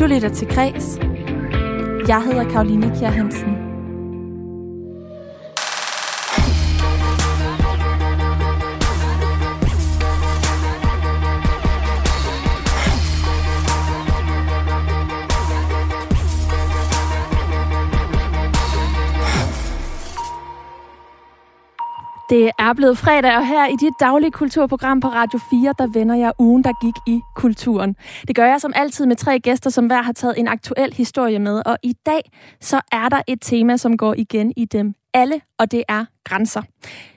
Du lytter til Græs. Jeg hedder Karoline Kjær Hansen. Det er blevet fredag, og her i dit daglige kulturprogram på Radio 4, der vender jeg ugen, der gik i kulturen. Det gør jeg som altid med tre gæster, som hver har taget en aktuel historie med. Og i dag, så er der et tema, som går igen i dem alle, og det er grænser.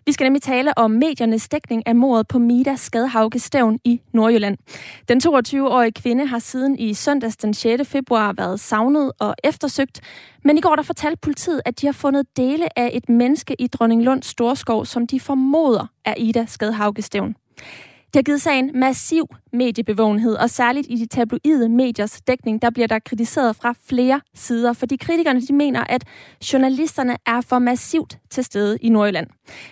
Vi skal nemlig tale om mediernes dækning af mordet på Mida Skadhauke Stævn i Nordjylland. Den 22-årige kvinde har siden i søndags den 6. februar været savnet og eftersøgt, men i går der fortalte politiet, at de har fundet dele af et menneske i Dronninglund Storskov, som de formoder er Ida Skadhauke Stævn. Det har givet sagen massiv mediebevågenhed, og særligt i de tabloide mediers dækning, der bliver der kritiseret fra flere sider, fordi kritikerne de mener, at journalisterne er for massivt til stede i Nordjylland.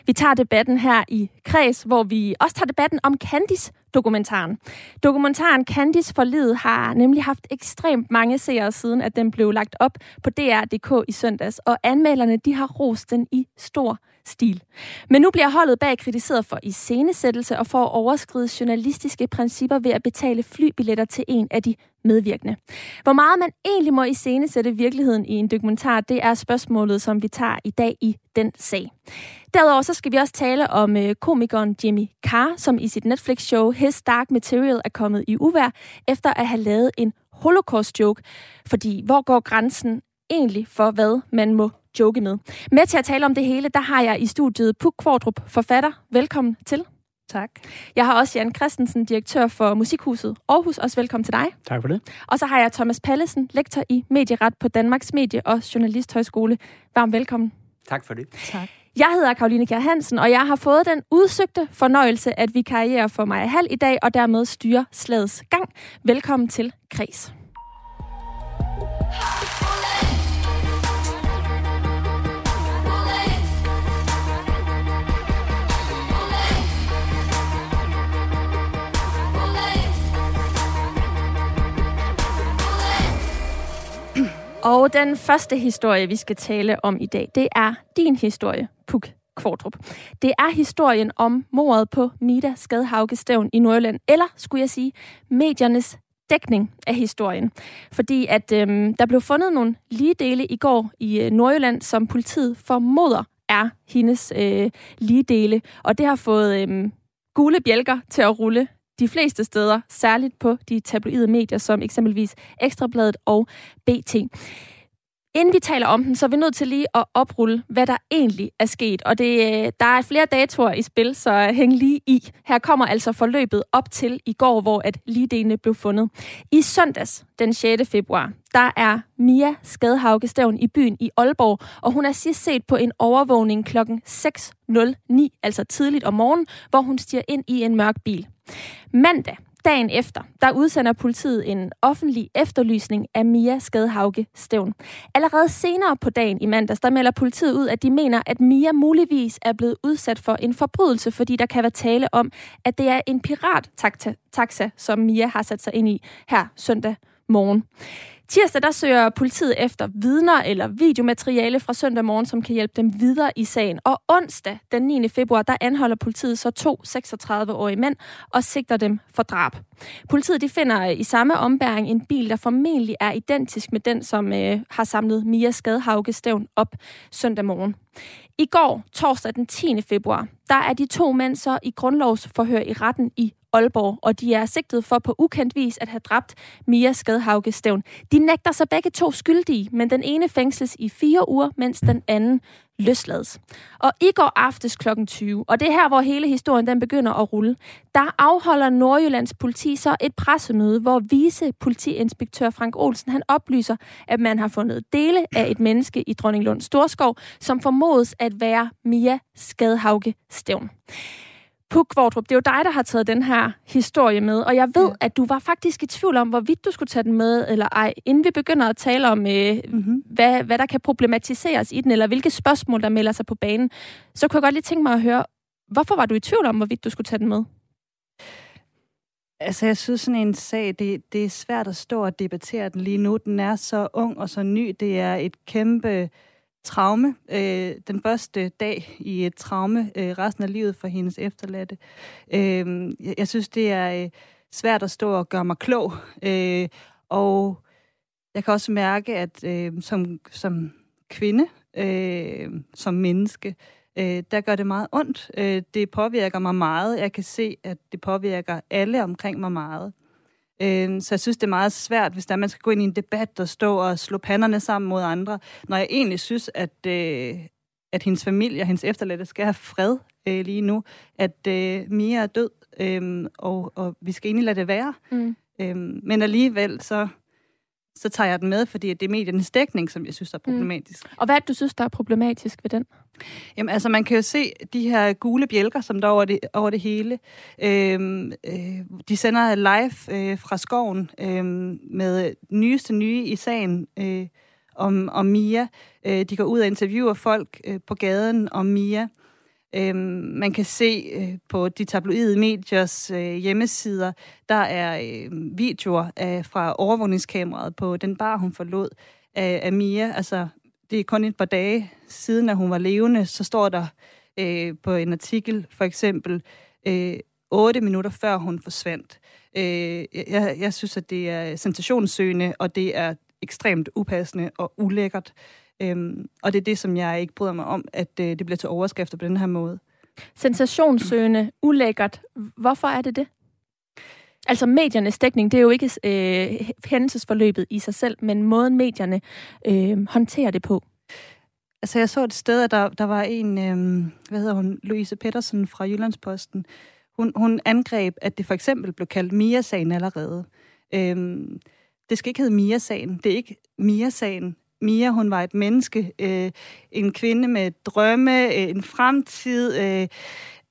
Vi tager debatten her i Kreds, hvor vi også tager debatten om Candis dokumentaren. Dokumentaren Candice for livet har nemlig haft ekstremt mange seere siden, at den blev lagt op på DR.dk i søndags, og anmelderne de har rost den i stor stil. Men nu bliver holdet bag kritiseret for iscenesættelse og for at overskride journalistiske principper ved at betale flybilletter til en af de medvirkende. Hvor meget man egentlig må iscenesætte virkeligheden i en dokumentar, det er spørgsmålet, som vi tager i dag i den sag. Derudover så skal vi også tale om øh, komikeren Jimmy Carr, som i sit Netflix-show His Dark Material er kommet i uvær, efter at have lavet en holocaust-joke. Fordi hvor går grænsen egentlig for, hvad man må joke med? Med til at tale om det hele, der har jeg i studiet Puk Kvartrup, forfatter. Velkommen til. Tak. Jeg har også Jan Christensen, direktør for Musikhuset Aarhus. Også velkommen til dig. Tak for det. Og så har jeg Thomas Pallesen, lektor i medieret på Danmarks Medie- og Journalisthøjskole. Varmt velkommen. Tak for det. Tak. Jeg hedder Karoline Kjær Hansen, og jeg har fået den udsøgte fornøjelse at vi karriere for mig halv i dag, og dermed styre slagets gang. Velkommen til Kres. Og den første historie, vi skal tale om i dag, det er din historie, Puk Kvartrup. Det er historien om mordet på Mida Skadhauke Stævn i Nordjylland, eller skulle jeg sige, mediernes dækning af historien. Fordi at øhm, der blev fundet nogle lige dele i går i øh, Nordjylland, som politiet formoder er hendes øh, lige dele. Og det har fået øhm, gule bjælker til at rulle de fleste steder, særligt på de tabloide medier, som eksempelvis Ekstrabladet og BT. Inden vi taler om den, så er vi nødt til lige at oprulle, hvad der egentlig er sket. Og det, øh, der er flere datoer i spil, så øh, hæng lige i. Her kommer altså forløbet op til i går, hvor at ligedelene blev fundet. I søndags, den 6. februar, der er Mia Skadhauke Stævn i byen i Aalborg, og hun er sidst set på en overvågning kl. 6.09, altså tidligt om morgenen, hvor hun stiger ind i en mørk bil. Mandag, dagen efter, der udsender politiet en offentlig efterlysning af Mia Skadhauke Stævn. Allerede senere på dagen i mandags, der melder politiet ud, at de mener, at Mia muligvis er blevet udsat for en forbrydelse, fordi der kan være tale om, at det er en pirat-taxa, som Mia har sat sig ind i her søndag morgen. Tirsdag der søger politiet efter vidner eller videomateriale fra søndag morgen, som kan hjælpe dem videre i sagen. Og onsdag den 9. februar, der anholder politiet så to 36-årige mænd og sigter dem for drab. Politiet de finder øh, i samme ombæring en bil, der formentlig er identisk med den, som øh, har samlet Mia Skadhauke Stævn op søndag morgen. I går, torsdag den 10. februar, der er de to mænd så i grundlovsforhør i retten i Aalborg, og de er sigtet for på ukendt vis at have dræbt Mia Skadhauge Stævn. De nægter sig begge to skyldige, men den ene fængsles i fire uger, mens den anden løslades. Og i går aftes kl. 20, og det er her, hvor hele historien den begynder at rulle, der afholder Nordjyllands politi så et pressemøde, hvor vice politiinspektør Frank Olsen han oplyser, at man har fundet dele af et menneske i Dronninglund Storskov, som formodes at være Mia Skadhauge Stævn. Puk Kvartrup, det er jo dig, der har taget den her historie med, og jeg ved, ja. at du var faktisk i tvivl om, hvorvidt du skulle tage den med eller ej. Inden vi begynder at tale om, øh, mm-hmm. hvad, hvad der kan problematiseres i den, eller hvilke spørgsmål, der melder sig på banen, så kunne jeg godt lige tænke mig at høre, hvorfor var du i tvivl om, hvorvidt du skulle tage den med? Altså, jeg synes sådan en sag, det, det er svært at stå og debattere den lige nu. Den er så ung og så ny. Det er et kæmpe traume. Øh, den første dag i et traume øh, resten af livet for hendes efterladte. Øh, jeg, jeg synes, det er øh, svært at stå og gøre mig klog. Øh, og jeg kan også mærke, at øh, som, som kvinde, øh, som menneske, øh, der gør det meget ondt. Øh, det påvirker mig meget. Jeg kan se, at det påvirker alle omkring mig meget. Øh, så jeg synes, det er meget svært, hvis der man skal gå ind i en debat og stå og slå panderne sammen mod andre, når jeg egentlig synes, at, øh, at hendes familie og hendes efterladte skal have fred øh, lige nu. At øh, Mia er død, øh, og, og vi skal egentlig lade det være. Mm. Øh, men alligevel så så tager jeg den med, fordi det er mediernes dækning, som jeg synes er mm. problematisk. Mm. Og hvad er det, du synes, der er problematisk ved den? Jamen, altså, man kan jo se de her gule bjælker, som der er over det, over det hele. Øhm, øh, de sender live øh, fra skoven øh, med nyeste nye i sagen øh, om, om Mia. Øh, de går ud og interviewer folk øh, på gaden om Mia. Øhm, man kan se øh, på de tabloide mediers øh, hjemmesider, der er øh, videoer af, fra overvågningskameraet på den bar, hun forlod af, af Mia. Altså, det er kun et par dage siden, at hun var levende, så står der øh, på en artikel, for eksempel, øh, 8 minutter før hun forsvandt. Øh, jeg, jeg synes, at det er sensationssøgende, og det er ekstremt upassende og ulækkert. Øhm, og det er det, som jeg ikke bryder mig om, at øh, det bliver til overskrifter på den her måde. Sensationssøgende, ulækkert. Hvorfor er det det? Altså mediernes dækning, det er jo ikke øh, hændelsesforløbet i sig selv, men måden medierne øh, håndterer det på. Altså jeg så et sted, at der, der var en, øh, hvad hedder hun, Louise Pettersen fra Jyllandsposten. Hun, hun angreb, at det for eksempel blev kaldt Mia-sagen allerede. Øh, det skal ikke hedde Mia-sagen. Det er ikke Mia-sagen. Mia, hun var et menneske, øh, en kvinde med drømme, øh, en fremtid, øh,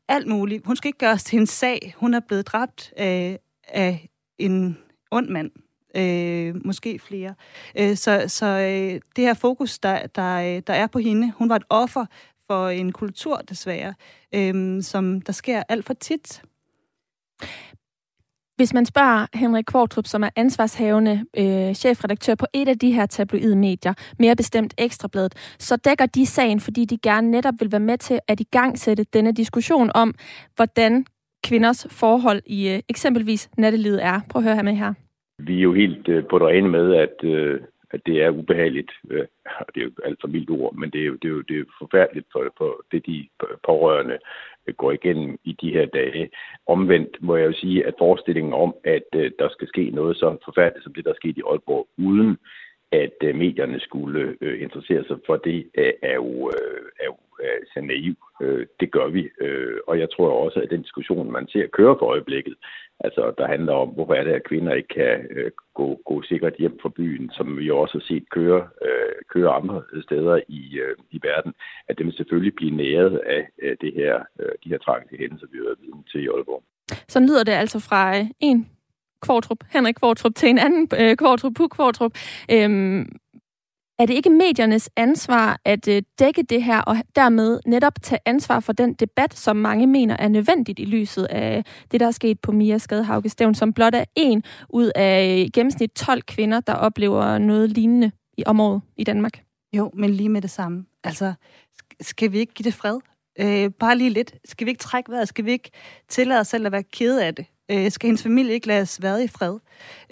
alt muligt. Hun skal ikke gøres til en sag. Hun er blevet dræbt øh, af en ond mand. Øh, måske flere. Øh, så så øh, det her fokus, der, der, øh, der er på hende, hun var et offer for en kultur, desværre, øh, som der sker alt for tit. Hvis man spørger Henrik Kvartrup, som er ansvarshavende øh, chefredaktør på et af de her tabloide medier, mere bestemt Ekstrabladet, så dækker de sagen, fordi de gerne netop vil være med til at igangsætte denne diskussion om, hvordan kvinders forhold i øh, eksempelvis nattelivet er. Prøv at høre her med her. Vi er jo helt øh, på det rene med, at, øh, at det er ubehageligt. Øh, det er jo alt for mildt ord, men det er jo, det er jo, det er forfærdeligt for, for det, de pårørende øh, går igennem i de her dage. Omvendt må jeg jo sige, at forestillingen om, at øh, der skal ske noget så forfærdeligt som det, der skete i Aalborg, uden at øh, medierne skulle øh, interessere sig for det, øh, er jo, øh, er jo øh, så naiv. Øh, det gør vi. Øh, og jeg tror også, at den diskussion, man ser køre for øjeblikket, altså der handler om, hvorfor er det, at kvinder ikke kan øh, gå, gå sikkert hjem fra byen, som vi også har set køre, øh, køre andre steder i, øh, i verden, at det vil selvfølgelig blive næret af øh, det her, øh, de her tragiske hændelser, vi har været vidne til i Aalborg. Så lyder det altså fra øh, en Kvartrup, Henrik Kvartrup, til en anden øh, Kvartrup, Puk Kvartrup. Øhm, er det ikke mediernes ansvar at øh, dække det her, og dermed netop tage ansvar for den debat, som mange mener er nødvendigt i lyset af det, der er sket på Mia Skadehauke som blot er en ud af øh, gennemsnit 12 kvinder, der oplever noget lignende i området i Danmark? Jo, men lige med det samme. Altså, skal vi ikke give det fred? Øh, bare lige lidt. Skal vi ikke trække vejret? Skal vi ikke tillade os selv at være kede af det? Øh, skal hendes familie ikke lade os være i fred?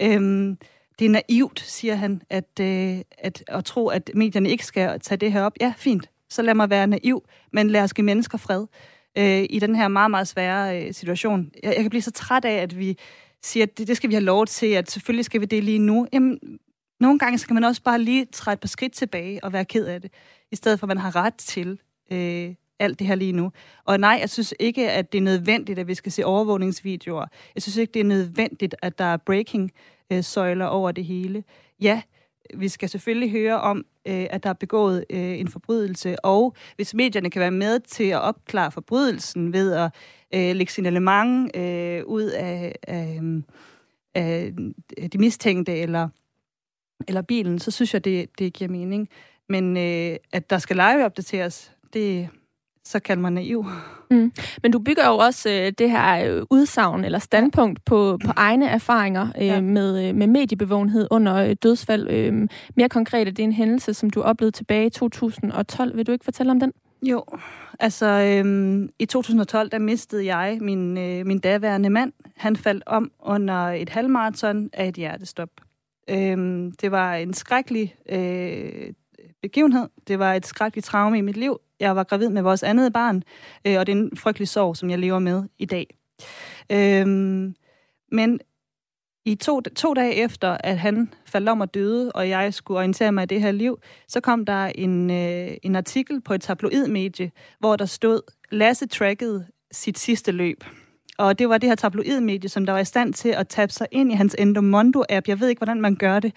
Øh, det er naivt, siger han, at, øh, at, at tro, at medierne ikke skal tage det her op. Ja, fint. Så lad mig være naiv, men lad os give mennesker fred øh, i den her meget, meget svære øh, situation. Jeg, jeg kan blive så træt af, at vi siger, at det, det skal vi have lov til, at selvfølgelig skal vi det lige nu. Jamen, nogle gange skal man også bare lige træde et par skridt tilbage og være ked af det, i stedet for at man har ret til øh, alt det her lige nu. Og nej, jeg synes ikke, at det er nødvendigt, at vi skal se overvågningsvideoer. Jeg synes ikke, det er nødvendigt, at der er breaking-søjler over det hele. Ja, vi skal selvfølgelig høre om, øh, at der er begået øh, en forbrydelse, og hvis medierne kan være med til at opklare forbrydelsen ved at øh, lægge signalement øh, ud af, af, af de mistænkte eller, eller bilen, så synes jeg, det, det giver mening. Men øh, at der skal live-opdateres, det, så kald mig naiv. Mm. Men du bygger jo også øh, det her øh, udsagn eller standpunkt på, på egne erfaringer øh, ja. med, øh, med mediebevågenhed under øh, dødsfald. Øh, mere konkret er det en hændelse, som du oplevede tilbage i 2012. Vil du ikke fortælle om den? Jo, altså øhm, i 2012, der mistede jeg min, øh, min daværende mand. Han faldt om under et halvmarathon af et hjertestop. Øhm, det var en skrækkelig øh, begivenhed. Det var et skrækkeligt traume i mit liv. Jeg var gravid med vores andet barn, øh, og det er en frygtelig sorg, som jeg lever med i dag. Øhm, men i to, to dage efter, at han faldt om og døde, og jeg skulle orientere mig i det her liv, så kom der en, øh, en artikel på et tabloidmedie, hvor der stod, Lasse trackede sit sidste løb. Og det var det her tabloidmedie, som der var i stand til at tabe sig ind i hans Endomondo-app. Jeg ved ikke, hvordan man gør det.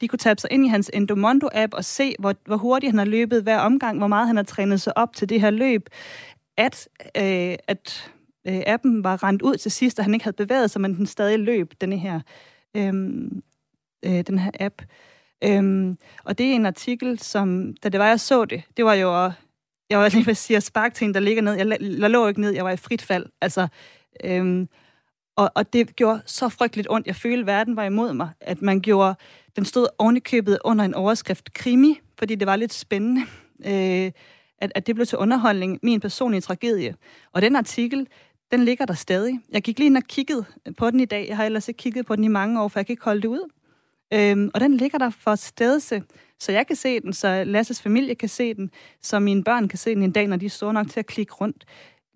De kunne tabe sig ind i hans Endomondo-app og se, hvor, hvor hurtigt han har løbet hver omgang, hvor meget han har trænet sig op til det her løb. At, øh, at øh, appen var rent ud til sidst, og han ikke havde bevæget sig, men den stadig løb, denne her, øh, øh, den her app. Øhm, og det er en artikel, som, da det var, jeg så det, det var jo, jeg var lige ved at sige, spark til en, der ligger ned. Jeg, jeg lå ikke ned, jeg var i frit fald. Altså, øhm, og, og det gjorde så frygteligt ondt. Jeg følte, at verden var imod mig. At man gjorde, den stod ovenikøbet under en overskrift krimi, fordi det var lidt spændende. Øh, at, at det blev til underholdning, min personlige tragedie. Og den artikel, den ligger der stadig. Jeg gik lige ind og kiggede på den i dag. Jeg har ellers ikke kigget på den i mange år, for jeg kan ikke holde det ud. Øhm, og den ligger der for stedse, så jeg kan se den, så Lasses familie kan se den, så mine børn kan se den en dag, når de er store nok til at klikke rundt.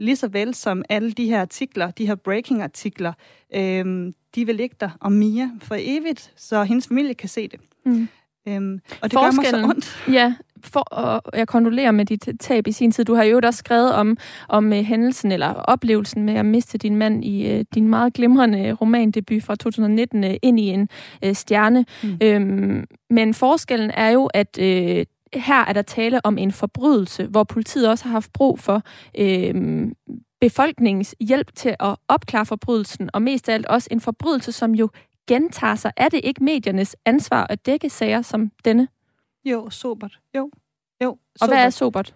Lige så vel som alle de her artikler, de her breaking-artikler, øhm, de vil ligge der om Mia for evigt, så hendes familie kan se det. Mm. Øhm, og det gør mig så ondt. Ja, for, og jeg kondolerer med dit tab i sin tid. Du har jo også skrevet om, om uh, hændelsen eller oplevelsen med at miste din mand i uh, din meget glimrende romandebut fra 2019 uh, øh, ind i en uh, stjerne. Mm. Øhm, men forskellen er jo, at uh, her er der tale om en forbrydelse, hvor politiet også har haft brug for uh, befolkningens hjælp til at opklare forbrydelsen, og mest af alt også en forbrydelse, som jo gentager sig. Er det ikke mediernes ansvar at dække sager som denne? Jo, sobert. Jo. jo sobert. Og hvad er sobert?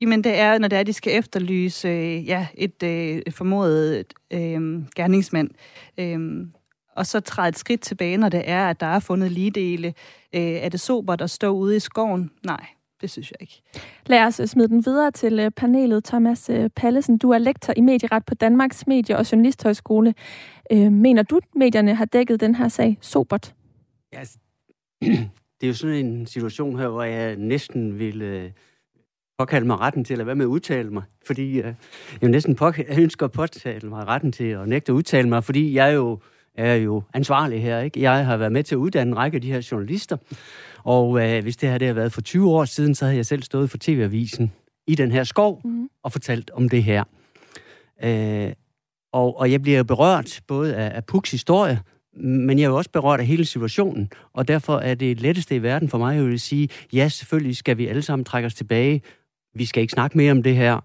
Jamen, det er, når det er, de skal efterlyse øh, ja, et, øh, et formodet øh, gerningsmand. Øh, og så træde et skridt tilbage, når det er, at der er fundet ligedele. Øh, er det sobert at stå ude i skoven? Nej, det synes jeg ikke. Lad os øh, smide den videre til øh, panelet. Thomas øh, Pallesen, du er lektor i medieret på Danmarks Medie- og Journalisthøjskole. Mener du, at medierne har dækket den her sag sobert? Ja, altså, det er jo sådan en situation her, hvor jeg næsten ville påkalde mig retten til at lade være med at udtale mig, fordi jeg jo næsten jeg ønsker at påtale mig retten til at nægte at udtale mig, fordi jeg jo er jo ansvarlig her. Ikke? Jeg har været med til at uddanne en række af de her journalister, og øh, hvis det her det har været for 20 år siden, så havde jeg selv stået for TV-avisen i den her skov mm. og fortalt om det her. Øh, og, og jeg bliver berørt både af, af Puks historie, men jeg er jo også berørt af hele situationen, og derfor er det letteste i verden for mig, at vil sige, ja, selvfølgelig skal vi alle sammen trække os tilbage. Vi skal ikke snakke mere om det her.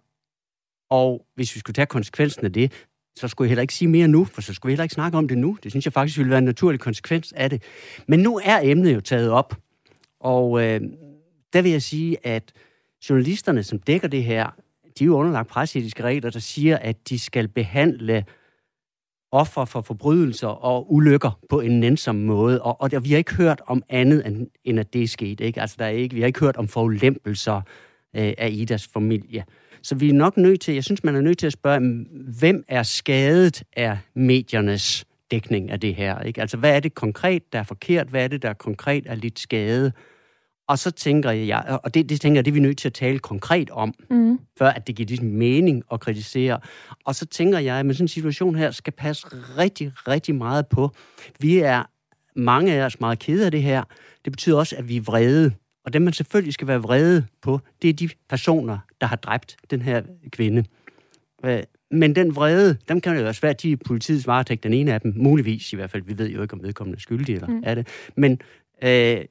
Og hvis vi skulle tage konsekvensen af det, så skulle jeg heller ikke sige mere nu, for så skulle vi heller ikke snakke om det nu. Det synes jeg faktisk ville være en naturlig konsekvens af det. Men nu er emnet jo taget op, og øh, der vil jeg sige, at journalisterne, som dækker det her, de er jo underlagt presseetiske regler, der siger, at de skal behandle offer for forbrydelser og ulykker på en nænsom måde. Og, og der, vi har ikke hørt om andet, end, at det er sket. Ikke? Altså, der er ikke, vi har ikke hørt om forulempelser øh, af Idas familie. Så vi er nok nødt til, jeg synes, man er nødt til at spørge, hvem er skadet af mediernes dækning af det her? Ikke? Altså, hvad er det konkret, der er forkert? Hvad er det, der konkret er lidt skade? Og så tænker jeg, og det, det tænker jeg, det er vi nødt til at tale konkret om, mm. før at det giver ligesom mening at kritisere. Og så tænker jeg, at med sådan en situation her skal passe rigtig, rigtig meget på. Vi er mange af os meget kede af det her. Det betyder også, at vi er vrede. Og dem, man selvfølgelig skal være vrede på, det er de personer, der har dræbt den her kvinde. Øh, men den vrede, dem kan jo også være, de politiets varetægt, den ene af dem, muligvis i hvert fald, vi ved jo ikke, om vedkommende er skyldig eller mm. er det, men øh,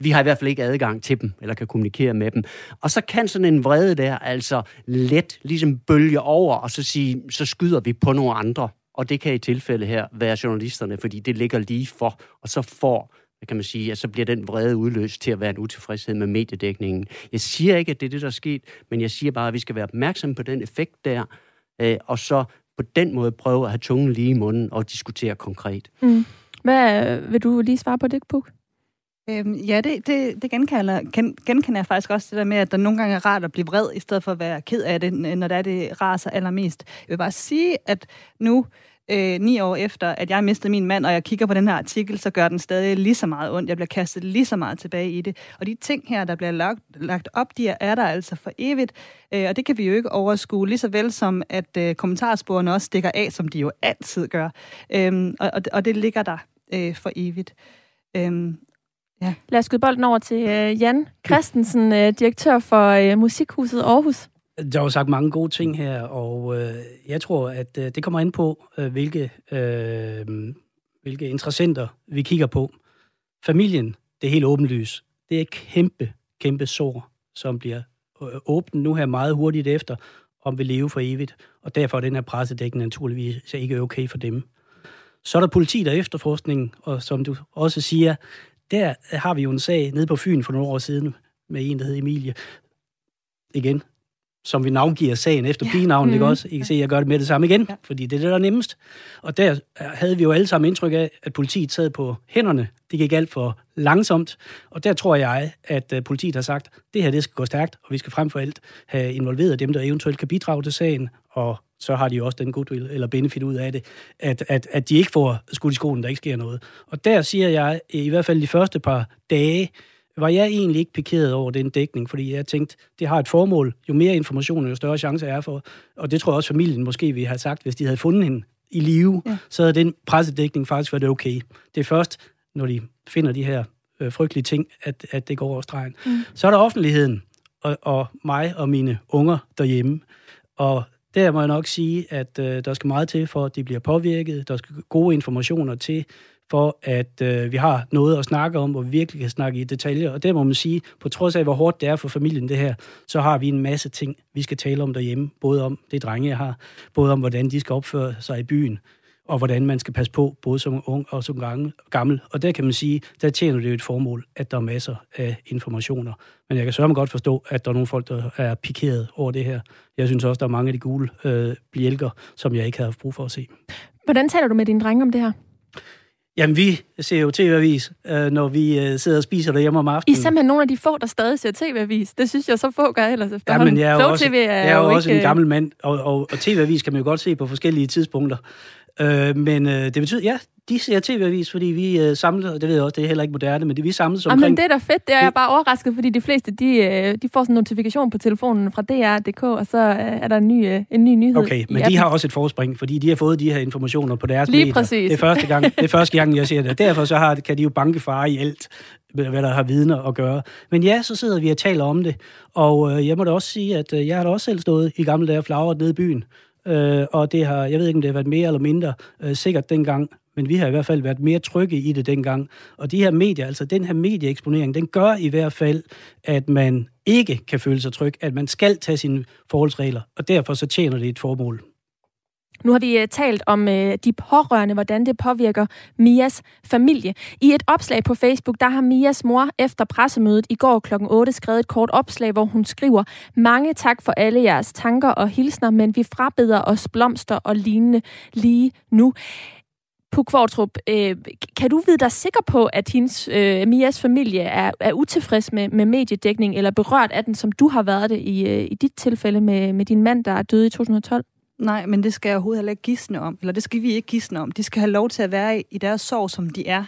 vi har i hvert fald ikke adgang til dem, eller kan kommunikere med dem. Og så kan sådan en vrede der altså let ligesom bølge over, og så sige, så skyder vi på nogle andre. Og det kan i tilfælde her være journalisterne, fordi det ligger lige for, og så får kan man sige, at så bliver den vrede udløst til at være en utilfredshed med mediedækningen. Jeg siger ikke, at det er det, der er sket, men jeg siger bare, at vi skal være opmærksomme på den effekt der, øh, og så på den måde prøve at have tungen lige i munden og diskutere konkret. Mm. Hvad vil du lige svare på det, Puk? Øhm, ja, det, det, det genkender, gen, genkender jeg faktisk også det der med, at der nogle gange er rart at blive vred, i stedet for at være ked af det, når det er, det raser allermest. Jeg vil bare sige, at nu, øh, ni år efter, at jeg mistede min mand, og jeg kigger på den her artikel, så gør den stadig lige så meget ondt. Jeg bliver kastet lige så meget tilbage i det. Og de ting her, der bliver lagt, lagt op, de er der altså for evigt. Øh, og det kan vi jo ikke overskue, lige så vel som at øh, kommentarsporene også stikker af, som de jo altid gør. Øh, og, og, og det ligger der øh, for evigt. Øhm, Ja. Lad os skyde bolden over til øh, Jan Christensen, øh, direktør for øh, Musikhuset Aarhus. Der er jo sagt mange gode ting her, og øh, jeg tror, at øh, det kommer ind på, øh, hvilke, øh, hvilke interessenter vi kigger på. Familien, det er helt åbenlys. Det er et kæmpe, kæmpe sår, som bliver øh, åbent nu her meget hurtigt efter, om vi lever for evigt. Og derfor er den her pressedækning naturligvis ikke okay for dem. Så er der politi, der efterforskning, og som du også siger, der har vi jo en sag nede på Fyn for nogle år siden med en, der hed Emilie. Igen, som vi navngiver sagen efter ja. pigenavnet, mm. ikke også? I kan se, at jeg gør det med det samme igen, ja. fordi det er det, der er nemmest. Og der havde vi jo alle sammen indtryk af, at politiet sad på hænderne. Det gik alt for langsomt. Og der tror jeg, at øh, politiet har sagt, det her det skal gå stærkt, og vi skal frem for alt have involveret dem, der eventuelt kan bidrage til sagen, og så har de jo også den goodwill eller benefit ud af det, at, at, at de ikke får skudt i skolen, der ikke sker noget. Og der siger jeg, i hvert fald de første par dage, var jeg egentlig ikke pikeret over den dækning, fordi jeg tænkte, det har et formål. Jo mere information, jo større chance er for. Og det tror jeg også familien måske vi have sagt, hvis de havde fundet hende i live, ja. så havde den pressedækning faktisk været okay. Det er først, når de finder de her øh, frygtelige ting, at, at det går over stregen. Mm. Så er der offentligheden, og, og mig og mine unger derhjemme. Og der må jeg nok sige, at øh, der skal meget til, for at de bliver påvirket. Der skal gode informationer til, for at øh, vi har noget at snakke om, hvor vi virkelig kan snakke i detaljer. Og det må man sige, på trods af, hvor hårdt det er for familien det her, så har vi en masse ting, vi skal tale om derhjemme. Både om det drenge, jeg har, både om, hvordan de skal opføre sig i byen, og hvordan man skal passe på, både som ung og som gammel. Og der kan man sige, der tjener det jo et formål, at der er masser af informationer. Men jeg kan sørge mig godt forstå, at der er nogle folk, der er pikeret over det her. Jeg synes også, der er mange af de gule øh, bjælker, som jeg ikke havde haft brug for at se. Hvordan taler du med dine drenge om det her? Jamen, vi ser jo tv-avis, øh, når vi øh, sidder og spiser derhjemme om aftenen. I er simpelthen nogle af de få, der stadig ser tv-avis. Det synes jeg så få gør ellers efterhånden. Jamen, jeg er jo også, er jeg er jo også ikke... en gammel mand, og, og, og tv-avis kan man jo godt se på forskellige tidspunkter. Øh, men øh, det betyder, ja, de ser tv-avis, fordi vi øh, samler, og det ved jeg også, det er heller ikke moderne, men det vi samles omkring... men det er da fedt, det er jeg bare overrasket, fordi de fleste, de, øh, de får sådan en notifikation på telefonen fra DR.dk, og så øh, er der en ny, øh, en ny nyhed. Okay, men de har også et forspring, fordi de har fået de her informationer på deres Lige medier. præcis. Det er første gang, det er første gang jeg ser det. Derfor så har, kan de jo banke far i alt, hvad der har vidner at gøre. Men ja, så sidder vi og taler om det, og øh, jeg må da også sige, at øh, jeg har da også selv stået i gamle dage flagret nede i byen, øh, og det har, jeg ved ikke, om det har været mere eller mindre øh, sikkert dengang, men vi har i hvert fald været mere trygge i det dengang. Og de her medier, altså den her medieeksponering, den gør i hvert fald, at man ikke kan føle sig tryg, at man skal tage sine forholdsregler, og derfor så tjener det et formål. Nu har vi øh, talt om øh, de pårørende, hvordan det påvirker Mias familie. I et opslag på Facebook, der har Mias mor efter pressemødet i går kl. 8 skrevet et kort opslag, hvor hun skriver, Mange tak for alle jeres tanker og hilsner, men vi frabeder os blomster og lignende lige nu. Puk Kvartrup, øh, kan du vide dig sikker på, at hendes, øh, Mias familie er, er utilfreds med, med mediedækning, eller berørt af den, som du har været det i, øh, i dit tilfælde med, med din mand, der er død i 2012? Nej, men det skal jeg overhovedet heller ikke gisne om, eller det skal vi ikke gisne om. De skal have lov til at være i, i deres sorg, som de er,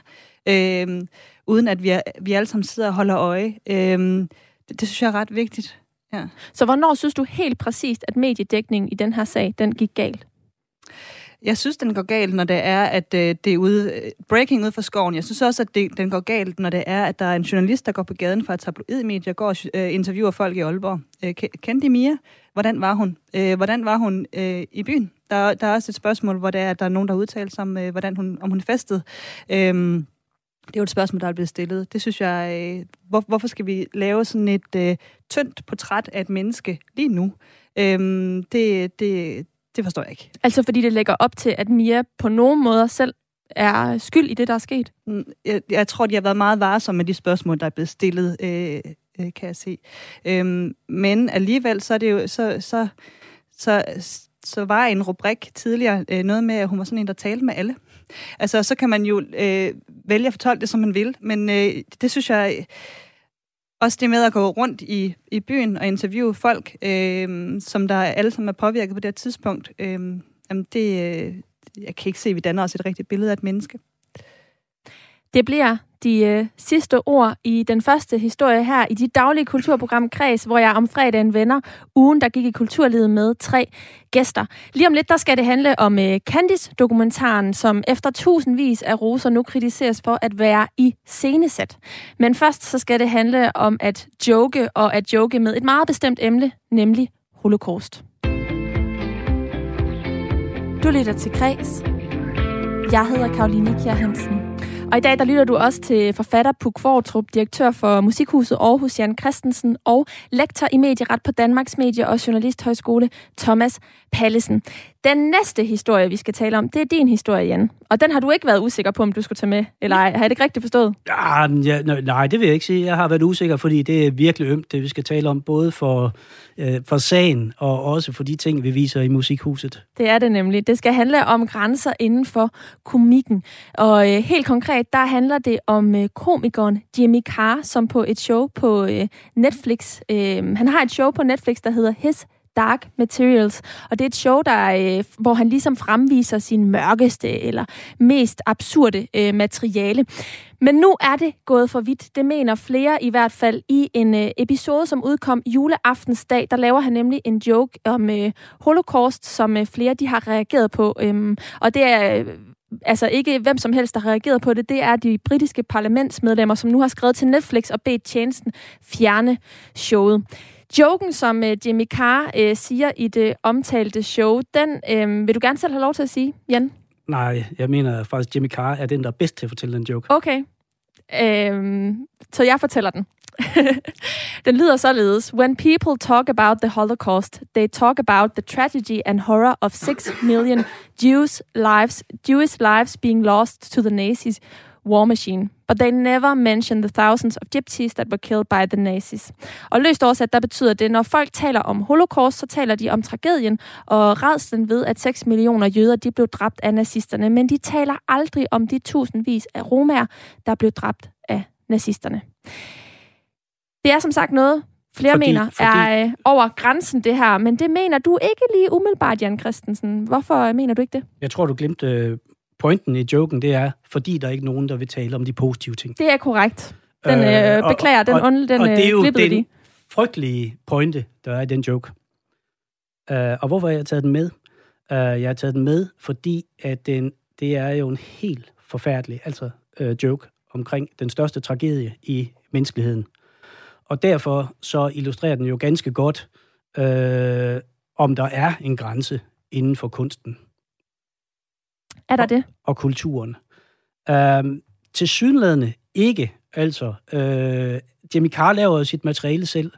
Øhm, uden at vi, er, vi alle sammen sidder og holder øje. Øhm, det, det synes jeg er ret vigtigt. Ja. Så hvornår synes du helt præcist, at mediedækningen i den her sag, den gik galt? Jeg synes, den går galt, når det er, at øh, det er ude, øh, breaking ud for skoven. Jeg synes også, at det, den går galt, når det er, at der er en journalist, der går på gaden fra et tabloidmedie og går og øh, interviewer folk i Aalborg. Øh, kendte Mia? Hvordan var hun? Øh, hvordan var hun øh, i byen? Der, der er også et spørgsmål, hvor det er, at der er nogen, der udtaler sig om, øh, hvordan hun, om hun festede. Øh, det er jo et spørgsmål, der er blevet stillet. Det synes jeg, øh, hvor, hvorfor skal vi lave sådan et øh, tyndt portræt af et menneske lige nu? Øhm, det, det, det forstår jeg ikke. Altså fordi det lægger op til, at Mia på nogen måder selv er skyld i det, der er sket? Mm, jeg, jeg tror, de har været meget varsomme med de spørgsmål, der er blevet stillet, øh, øh, kan jeg se. Øhm, men alligevel, så er det jo, så, så, så, så var en rubrik tidligere øh, noget med, at hun var sådan en, der talte med alle. Altså, så kan man jo øh, vælge at fortolke det, som man vil, men øh, det synes jeg... Også det med at gå rundt i, i byen og interviewe folk, øh, som der alle sammen er påvirket på det her tidspunkt, øh, jamen det, øh, jeg kan ikke se, at vi danner os et rigtigt billede af et menneske. Det bliver de øh, sidste ord i den første historie her i dit daglige kulturprogram Kreds, hvor jeg om fredagen vender ugen, der gik i kulturlivet med tre gæster. Lige om lidt, der skal det handle om øh, Candice-dokumentaren, som efter tusindvis af roser nu kritiseres for at være i scenesæt. Men først så skal det handle om at joke og at joke med et meget bestemt emne, nemlig holocaust. Du lytter til Kreds. Jeg hedder Karoline Kjær Hansen. Og i dag der lytter du også til forfatter Puk Fortrup, direktør for Musikhuset Aarhus Jan Christensen og lektor i medieret på Danmarks Medie- og Journalisthøjskole Thomas Pallesen. Den næste historie, vi skal tale om, det er din historie, Jan. Og den har du ikke været usikker på, om du skulle tage med, eller ej. Har jeg det ikke rigtigt forstået? Ja, ja, nej, det vil jeg ikke sige. Jeg har været usikker, fordi det er virkelig ømt, det vi skal tale om, både for, øh, for sagen og også for de ting, vi viser i Musikhuset. Det er det nemlig. Det skal handle om grænser inden for komikken. Og øh, helt konkret, der handler det om øh, komikeren Jimmy Carr, som på et show på øh, Netflix, øh, han har et show på Netflix, der hedder His Dark Materials. Og det er et show, der, øh, hvor han ligesom fremviser sin mørkeste eller mest absurde øh, materiale. Men nu er det gået for vidt. Det mener flere i hvert fald i en øh, episode, som udkom juleaftensdag. Der laver han nemlig en joke om øh, holocaust, som øh, flere de har reageret på. Øhm, og det er... Øh, altså ikke hvem som helst, der har reageret på det, det er de britiske parlamentsmedlemmer, som nu har skrevet til Netflix og bedt tjenesten fjerne showet. Joken, som uh, Jimmy Carr uh, siger i det omtalte show, den uh, vil du gerne selv have lov til at sige, Jan? Nej, jeg mener faktisk, Jimmy Carr er den, der er bedst til at fortælle den joke. Okay. Uh, så jeg fortæller den. den lyder således. When people talk about the Holocaust, they talk about the tragedy and horror of six million Jews lives, Jewish lives being lost to the Nazis war machine. But they never mention the thousands of gypsies that were killed by the Nazis. Og løst oversat, der betyder det, når folk taler om holocaust, så taler de om tragedien og redslen ved, at 6 millioner jøder de blev dræbt af nazisterne. Men de taler aldrig om de tusindvis af romær, der blev dræbt af nazisterne. Det er som sagt noget, flere fordi, mener fordi... er øh, over grænsen det her, men det mener du ikke lige umiddelbart, Jan Christensen. Hvorfor mener du ikke det? Jeg tror, du glemte øh, pointen i joken, det er, fordi der er ikke nogen, der vil tale om de positive ting. Det er korrekt. Den øh, øh beklager, og, den, og, den og det er jo den de. frygtelige pointe, der er i den joke. Uh, og hvorfor har jeg taget den med? Uh, jeg har taget den med, fordi at den, det er jo en helt forfærdelig altså, uh, joke omkring den største tragedie i menneskeligheden. Og derfor så illustrerer den jo ganske godt, uh, om der er en grænse inden for kunsten. Er der det? Og, kulturen. Øhm, til synlædende ikke. Altså, øh, Jimmy Carr laver sit materiale selv,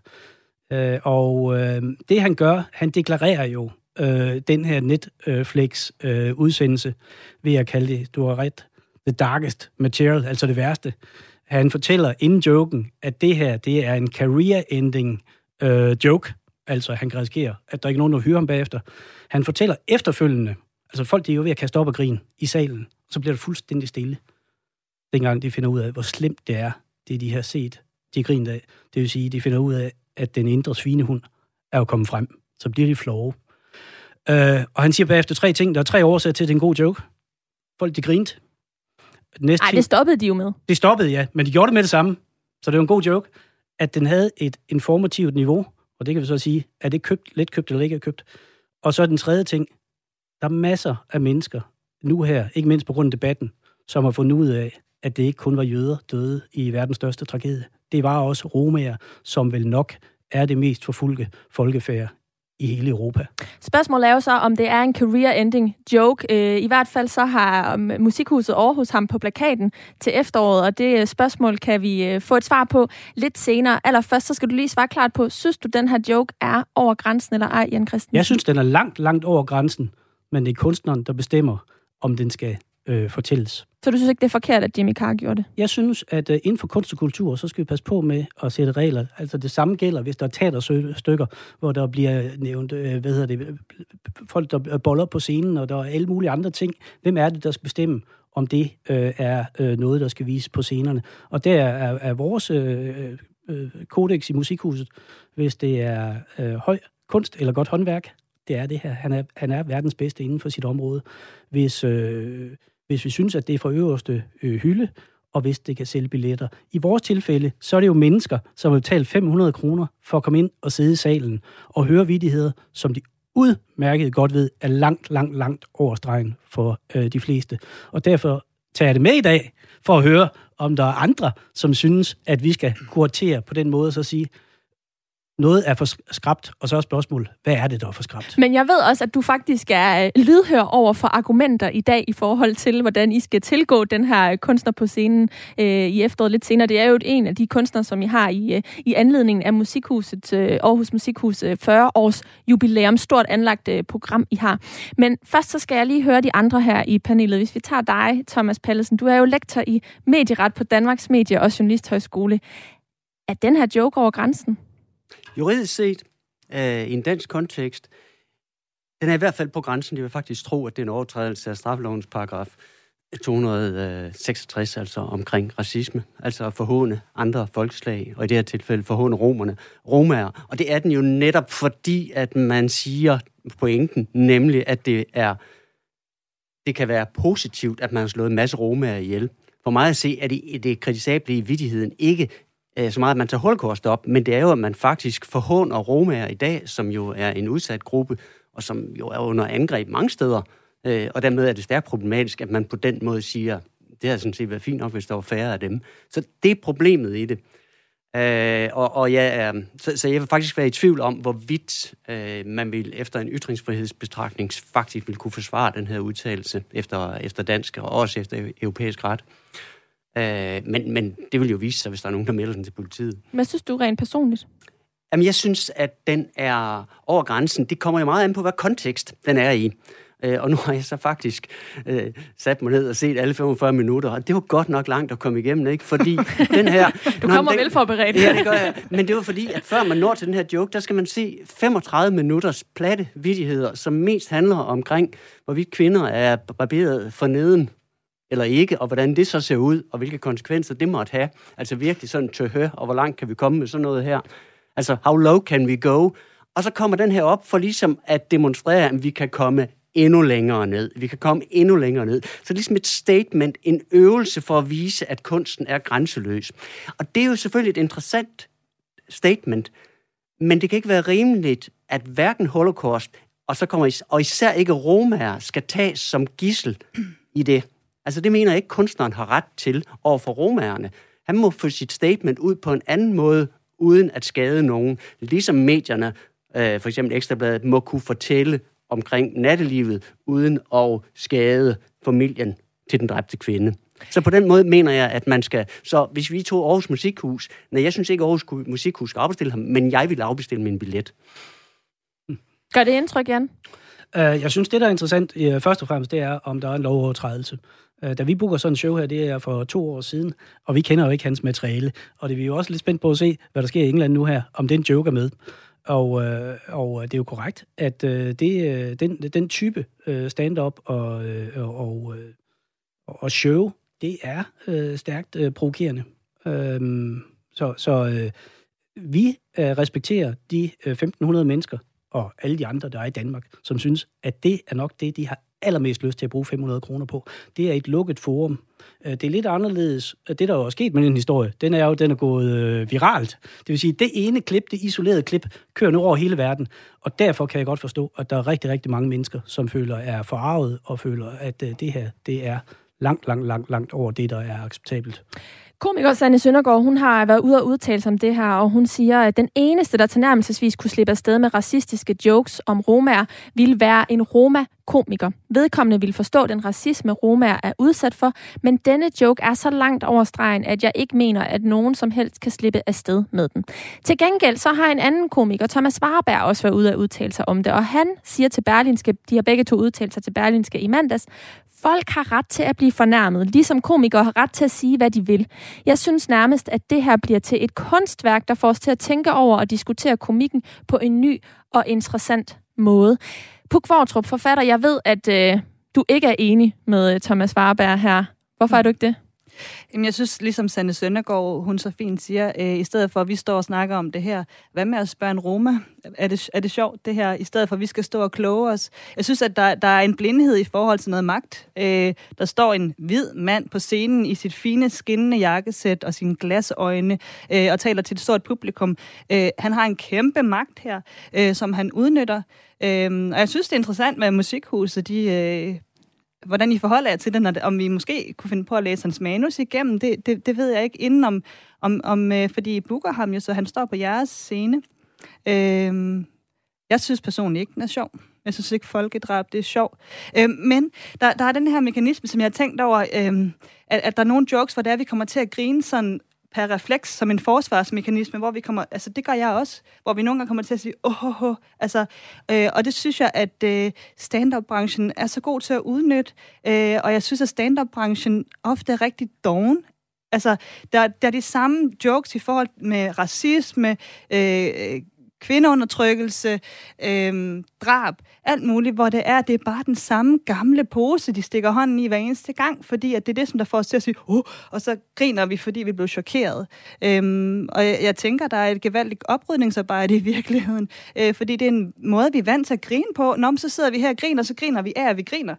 øh, og øh, det han gør, han deklarerer jo øh, den her Netflix-udsendelse øh, ved at kalde det, du har ret, the darkest material, altså det værste. Han fortæller inden joken, at det her, det er en career-ending øh, joke, altså han kan risikere, at der ikke er nogen, der hyrer ham bagefter. Han fortæller efterfølgende, Altså folk, de er jo ved at kaste op og grin i salen, så bliver det fuldstændig stille. Dengang de finder ud af, hvor slemt det er, det de har set, de griner af. Det vil sige, de finder ud af, at den indre svinehund er jo kommet frem. Så bliver de flove. Øh, og han siger bagefter tre ting. Der er tre årsager til, at det er en god joke. Folk, de grinte. Næste Ej, det stoppede de jo med. Det stoppede, ja. Men de gjorde det med det samme. Så det var en god joke. At den havde et informativt niveau, og det kan vi så sige, er det købt, let købt eller ikke købt. Og så den tredje ting, der er masser af mennesker nu her, ikke mindst på grund af debatten, som har fundet ud af, at det ikke kun var jøder døde i verdens største tragedie. Det var også romager, som vel nok er det mest forfulgte folkefærd i hele Europa. Spørgsmålet er jo så, om det er en career-ending joke. Øh, I hvert fald så har um, Musikhuset Aarhus ham på plakaten til efteråret, og det spørgsmål kan vi øh, få et svar på lidt senere. Allerførst så skal du lige svare klart på, synes du, den her joke er over grænsen eller ej, Jan Christen? Jeg synes, den er langt, langt over grænsen men det er kunstneren, der bestemmer, om den skal øh, fortælles. Så du synes ikke, det er forkert, at Jimmy Carr gjorde det? Jeg synes, at uh, inden for kunst og kultur, så skal vi passe på med at sætte regler. Altså det samme gælder, hvis der er teaterstykker, hvor der bliver nævnt, uh, hvad hedder det, folk, der boller på scenen, og der er alle mulige andre ting. Hvem er det, der skal bestemme, om det uh, er uh, noget, der skal vises på scenerne? Og der er, er vores uh, uh, kodex i musikhuset, hvis det er uh, høj kunst eller godt håndværk, det er det her. Han er, han er verdens bedste inden for sit område. Hvis, øh, hvis vi synes, at det er for øverste øh, hylde, og hvis det kan sælge billetter. I vores tilfælde, så er det jo mennesker, som har betalt 500 kroner for at komme ind og sidde i salen og høre vidigheder, som de udmærket godt ved er langt, langt, langt over stregen for øh, de fleste. Og derfor tager jeg det med i dag for at høre, om der er andre, som synes, at vi skal kuratere på den måde, så at sige, noget er for skrabt, og så er spørgsmålet, hvad er det, der er for skrabt? Men jeg ved også, at du faktisk er øh, lydhør over for argumenter i dag i forhold til, hvordan I skal tilgå den her øh, kunstner på scenen øh, i efteråret lidt senere. Det er jo en af de kunstnere, som I har i, øh, i anledningen af Musikhuset, øh, Aarhus Musikhus øh, 40 års jubilæum. Stort anlagt øh, program, I har. Men først så skal jeg lige høre de andre her i panelet. Hvis vi tager dig, Thomas Pallesen. Du er jo lektor i medieret på Danmarks Medie- og Journalisthøjskole. Er den her joke over grænsen? Juridisk set, øh, i en dansk kontekst, den er i hvert fald på grænsen. Jeg vil faktisk tro, at det er en overtrædelse af straffelovens paragraf 266, altså omkring racisme, altså at forhåne andre folkeslag, og i det her tilfælde forhåne romerne, romager. Og det er den jo netop fordi, at man siger pointen, nemlig at det er det kan være positivt, at man har slået en masse romager ihjel. For mig at se, at det, det kritisable i vidtigheden ikke øh, så meget, at man tager holocaust op, men det er jo, at man faktisk forhåner romager i dag, som jo er en udsat gruppe, og som jo er under angreb mange steder. Øh, og dermed er det stærkt problematisk, at man på den måde siger, det har sådan set været fint nok, hvis der var færre af dem. Så det er problemet i det. Øh, og, og ja, så, så jeg vil faktisk være i tvivl om, hvorvidt øh, man vil efter en ytringsfrihedsbetragtning faktisk vil kunne forsvare den her udtalelse efter, efter dansk og også efter europæisk ret. Øh, men, men det vil jo vise sig, hvis der er nogen, der melder den til politiet. Hvad synes du rent personligt? Jamen, jeg synes, at den er over grænsen. Det kommer jo meget an på, hvad kontekst den er i. Øh, og nu har jeg så faktisk øh, sat mig ned og set alle 45 minutter, og det var godt nok langt at komme igennem, ikke? Fordi den her... du kommer den, velforberedt. ja, det gør jeg. Men det var fordi, at før man når til den her joke, der skal man se 35 minutters platte vidigheder, som mest handler omkring, hvorvidt kvinder er barberet for neden eller ikke, og hvordan det så ser ud, og hvilke konsekvenser det måtte have. Altså virkelig sådan til høre, og hvor langt kan vi komme med sådan noget her. Altså, how low can we go? Og så kommer den her op for ligesom at demonstrere, at vi kan komme endnu længere ned. Vi kan komme endnu længere ned. Så ligesom et statement, en øvelse for at vise, at kunsten er grænseløs. Og det er jo selvfølgelig et interessant statement, men det kan ikke være rimeligt, at hverken holocaust, og, så kommer, og især ikke romaer, skal tages som gissel i det. Altså det mener jeg ikke, kunstneren har ret til over for romærerne. Han må få sit statement ud på en anden måde, uden at skade nogen. Ligesom medierne, øh, for eksempel Ekstrabladet, må kunne fortælle omkring nattelivet, uden at skade familien til den dræbte kvinde. Så på den måde mener jeg, at man skal... Så hvis vi tog Aarhus Musikhus... Nej, jeg synes ikke, Aarhus Musikhus skal afbestille ham, men jeg vil afbestille min billet. Gør det indtryk, Jan? Uh, jeg synes, det der er interessant, uh, først og fremmest, det er, om der er en lovovertrædelse. Øh, da vi booker sådan en show her, det er for to år siden, og vi kender jo ikke hans materiale. Og det er vi jo også lidt spændt på at se, hvad der sker i England nu her, om den joker med. Og, øh, og det er jo korrekt, at øh, det, øh, den, den type øh, stand-up og, øh, og, øh, og show, det er øh, stærkt øh, provokerende. Øh, så så øh, vi øh, respekterer de øh, 1.500 mennesker, og alle de andre, der er i Danmark, som synes, at det er nok det, de har allermest lyst til at bruge 500 kroner på. Det er et lukket forum. Øh, det er lidt anderledes. Øh, det, der jo er sket med den historie, den er jo, den er gået øh, viralt. Det vil sige, det ene klip, det isolerede klip, kører nu over hele verden. Og derfor kan jeg godt forstå, at der er rigtig, rigtig mange mennesker, som føler er forarvet og føler, at øh, det her, det er langt, langt, langt, langt over det, der er acceptabelt. Komiker Sanne Søndergaard, hun har været ude og udtale sig om det her, og hun siger, at den eneste, der tilnærmelsesvis kunne slippe afsted med racistiske jokes om romaer, ville være en roma-komiker. Vedkommende ville forstå den racisme, romaer er udsat for, men denne joke er så langt over stregen, at jeg ikke mener, at nogen som helst kan slippe afsted med den. Til gengæld så har en anden komiker, Thomas Warberg, også været ude og udtale sig om det, og han siger til Berlinske, de har begge to udtalt sig til Berlinske i mandags, Folk har ret til at blive fornærmet, ligesom komikere har ret til at sige, hvad de vil. Jeg synes nærmest, at det her bliver til et kunstværk, der får os til at tænke over og diskutere komikken på en ny og interessant måde. Puk Vortrup, forfatter, jeg ved, at øh, du ikke er enig med øh, Thomas Warberg her. Hvorfor er du ikke det? Jamen, jeg synes, ligesom Sanne Søndergaard, hun så fint siger, øh, i stedet for, at vi står og snakker om det her, hvad med at spørge en Roma? Er det, er det sjovt, det her, i stedet for, at vi skal stå og kloge os? Jeg synes, at der, der er en blindhed i forhold til noget magt. Øh, der står en hvid mand på scenen i sit fine, skinnende jakkesæt og sine glasøjne øh, og taler til et stort publikum. Øh, han har en kæmpe magt her, øh, som han udnytter. Øh, og jeg synes, det er interessant med musikhuset. De, øh, hvordan I forholder jer til det, når om vi måske kunne finde på at læse hans manus igennem, det, det, det ved jeg ikke inden om, om, om øh, fordi I booker ham jo, så han står på jeres scene. Øh, jeg synes personligt ikke, den er sjov. Jeg synes ikke, folkedrab det er sjov. Øh, men der, der er den her mekanisme, som jeg har tænkt over, øh, at, at der er nogle jokes, hvor det er, at vi kommer til at grine sådan per refleks som en forsvarsmekanisme, hvor vi kommer, altså det gør jeg også, hvor vi nogle gange kommer til at sige, åh, oh, oh, altså, øh, og det synes jeg, at øh, stand-up-branchen er så god til at udnytte, øh, og jeg synes, at stand-up-branchen ofte er rigtig doven, Altså, der, der er de samme jokes i forhold med racisme, øh, øh kvindeundertrykkelse, øh, drab, alt muligt, hvor det er, det er bare den samme gamle pose, de stikker hånden i hver eneste gang, fordi at det er det, som der får os til at sige, oh, og så griner vi, fordi vi blev chokeret. Øhm, og jeg, jeg tænker, der er et gevaldigt oprydningsarbejde i virkeligheden, øh, fordi det er en måde, vi er vant til at grine på. Nå, så sidder vi her og griner, så griner vi af, at vi griner.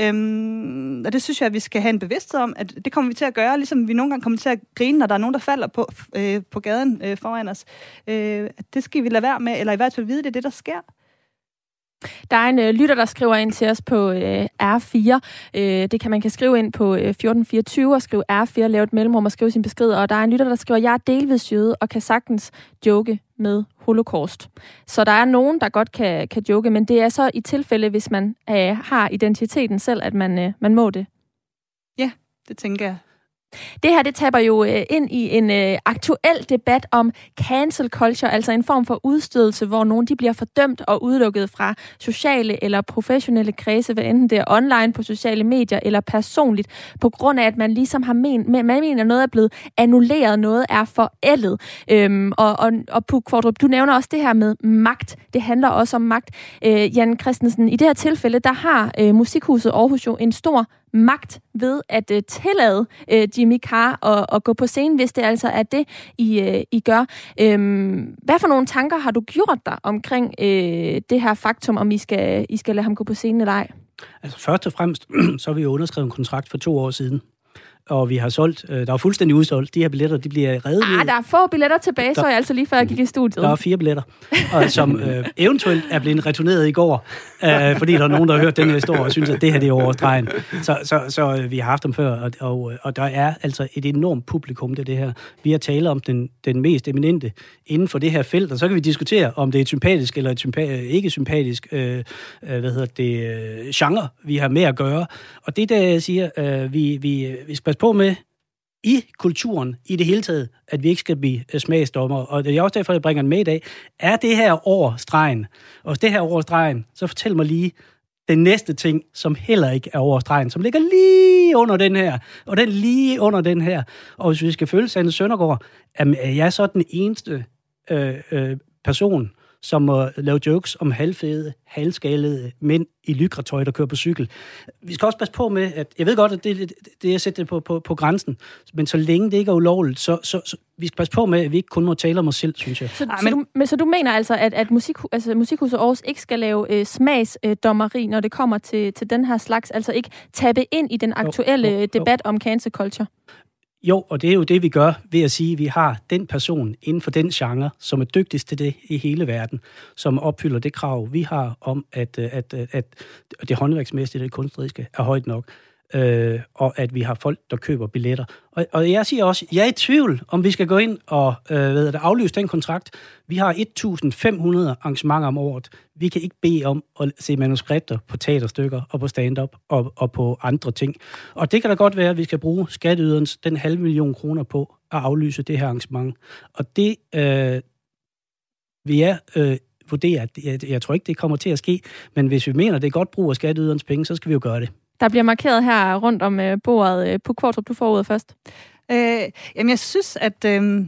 Øhm, og det synes jeg, at vi skal have en bevidsthed om, at det kommer vi til at gøre, ligesom vi nogle gange kommer til at grine, når der er nogen, der falder på, øh, på gaden øh, foran os. Øh, det skal vi lade være med, eller i hvert fald vide, det er det, der sker. Der er en øh, lytter, der skriver ind til os på øh, R4. Øh, det kan man kan skrive ind på øh, 1424 og skrive R4, lave et mellemrum og skrive sin besked. Og der er en lytter, der skriver, jeg er delvis jøde og kan sagtens joke med holocaust. Så der er nogen, der godt kan, kan joke, men det er så i tilfælde, hvis man øh, har identiteten selv, at man, øh, man må det. Ja, det tænker jeg. Det her, det taber jo øh, ind i en øh, aktuel debat om cancel culture, altså en form for udstødelse, hvor nogen de bliver fordømt og udelukket fra sociale eller professionelle kredse, hvad enten det er online på sociale medier eller personligt, på grund af, at man ligesom har men, man mener, at noget er blevet annulleret, noget er forældet. Øhm, og, og, og Puk Kvordrup, du nævner også det her med magt. Det handler også om magt. Øh, Jan Christensen, i det her tilfælde, der har øh, Musikhuset Aarhus jo en stor magt ved at øh, tillade øh, Jimmy Carr at, at gå på scenen, hvis det altså er det, I, øh, I gør. Øhm, hvad for nogle tanker har du gjort dig omkring øh, det her faktum, om I skal, I skal lade ham gå på scenen eller ej? Altså først og fremmest, så har vi jo underskrevet en kontrakt for to år siden, og vi har solgt, øh, der er fuldstændig udsolgt. De her billetter, de bliver reddet. Ah, der er få billetter tilbage, der, så jeg altså lige før jeg gik i studiet. Der er fire billetter, og, som øh, eventuelt er blevet returneret i går, øh, fordi der er nogen, der har hørt den her historie og synes, at det her det er overstregen. Så, så, så øh, vi har haft dem før, og, og, og der er altså et enormt publikum til det her. Vi har talt om den, den mest eminente inden for det her felt, og så kan vi diskutere, om det er sympatisk eller et sympa- ikke sympatisk øh, øh, hvad hedder det, øh, genre, vi har med at gøre. Og det der, jeg siger, øh, vi, vi, vi skal passe på med i kulturen i det hele taget, at vi ikke skal blive øh, smagsdommer. Og det er også derfor, jeg bringer den med i dag. Er det her over stregen? Og hvis det her over stregen, så fortæl mig lige den næste ting, som heller ikke er over stregen, som ligger lige under den her, og den lige under den her. Og hvis vi skal følge Sande Søndergaard, er jeg så den eneste øh, øh, person, som må lave jokes om halvfede, halvskalede mænd i lykretøj, der kører på cykel. Vi skal også passe på med, at jeg ved godt, at det, det, det er sætte det på, på, på grænsen, men så længe det ikke er ulovligt, så, så, så vi skal passe på med, at vi ikke kun må tale om os selv, synes jeg. Så, ja, men, så, du, men, så du mener altså, at, at musik, altså, Musikhuset Aarhus ikke skal lave øh, smagsdommeri, når det kommer til, til den her slags, altså ikke tabe ind i den aktuelle jo, jo, jo. debat om cancel culture? Jo, og det er jo det, vi gør ved at sige, at vi har den person inden for den genre, som er dygtigst til det i hele verden, som opfylder det krav, vi har om, at, øh, at, at, at det håndværksmæssige og det kunstneriske er højt nok øh, og at vi har folk, der køber billetter. Og, og jeg siger også, jeg er i tvivl, om vi skal gå ind og øh, ved det, aflyse den kontrakt. Vi har 1.500 arrangementer om året. Vi kan ikke bede om at se manuskripter på teaterstykker og på stand-up og, og på andre ting. Og det kan da godt være, at vi skal bruge skatteyderens den halve million kroner på at aflyse det her arrangement. Og det øh, vil jeg øh, vurdere, jeg, jeg tror ikke, det kommer til at ske, men hvis vi mener, det er godt brug af skatteyderens penge, så skal vi jo gøre det. Der bliver markeret her rundt om øh, bordet. Øh, på Kvartrup, du får ordet først. Øh, jamen, jeg synes, at... Øh,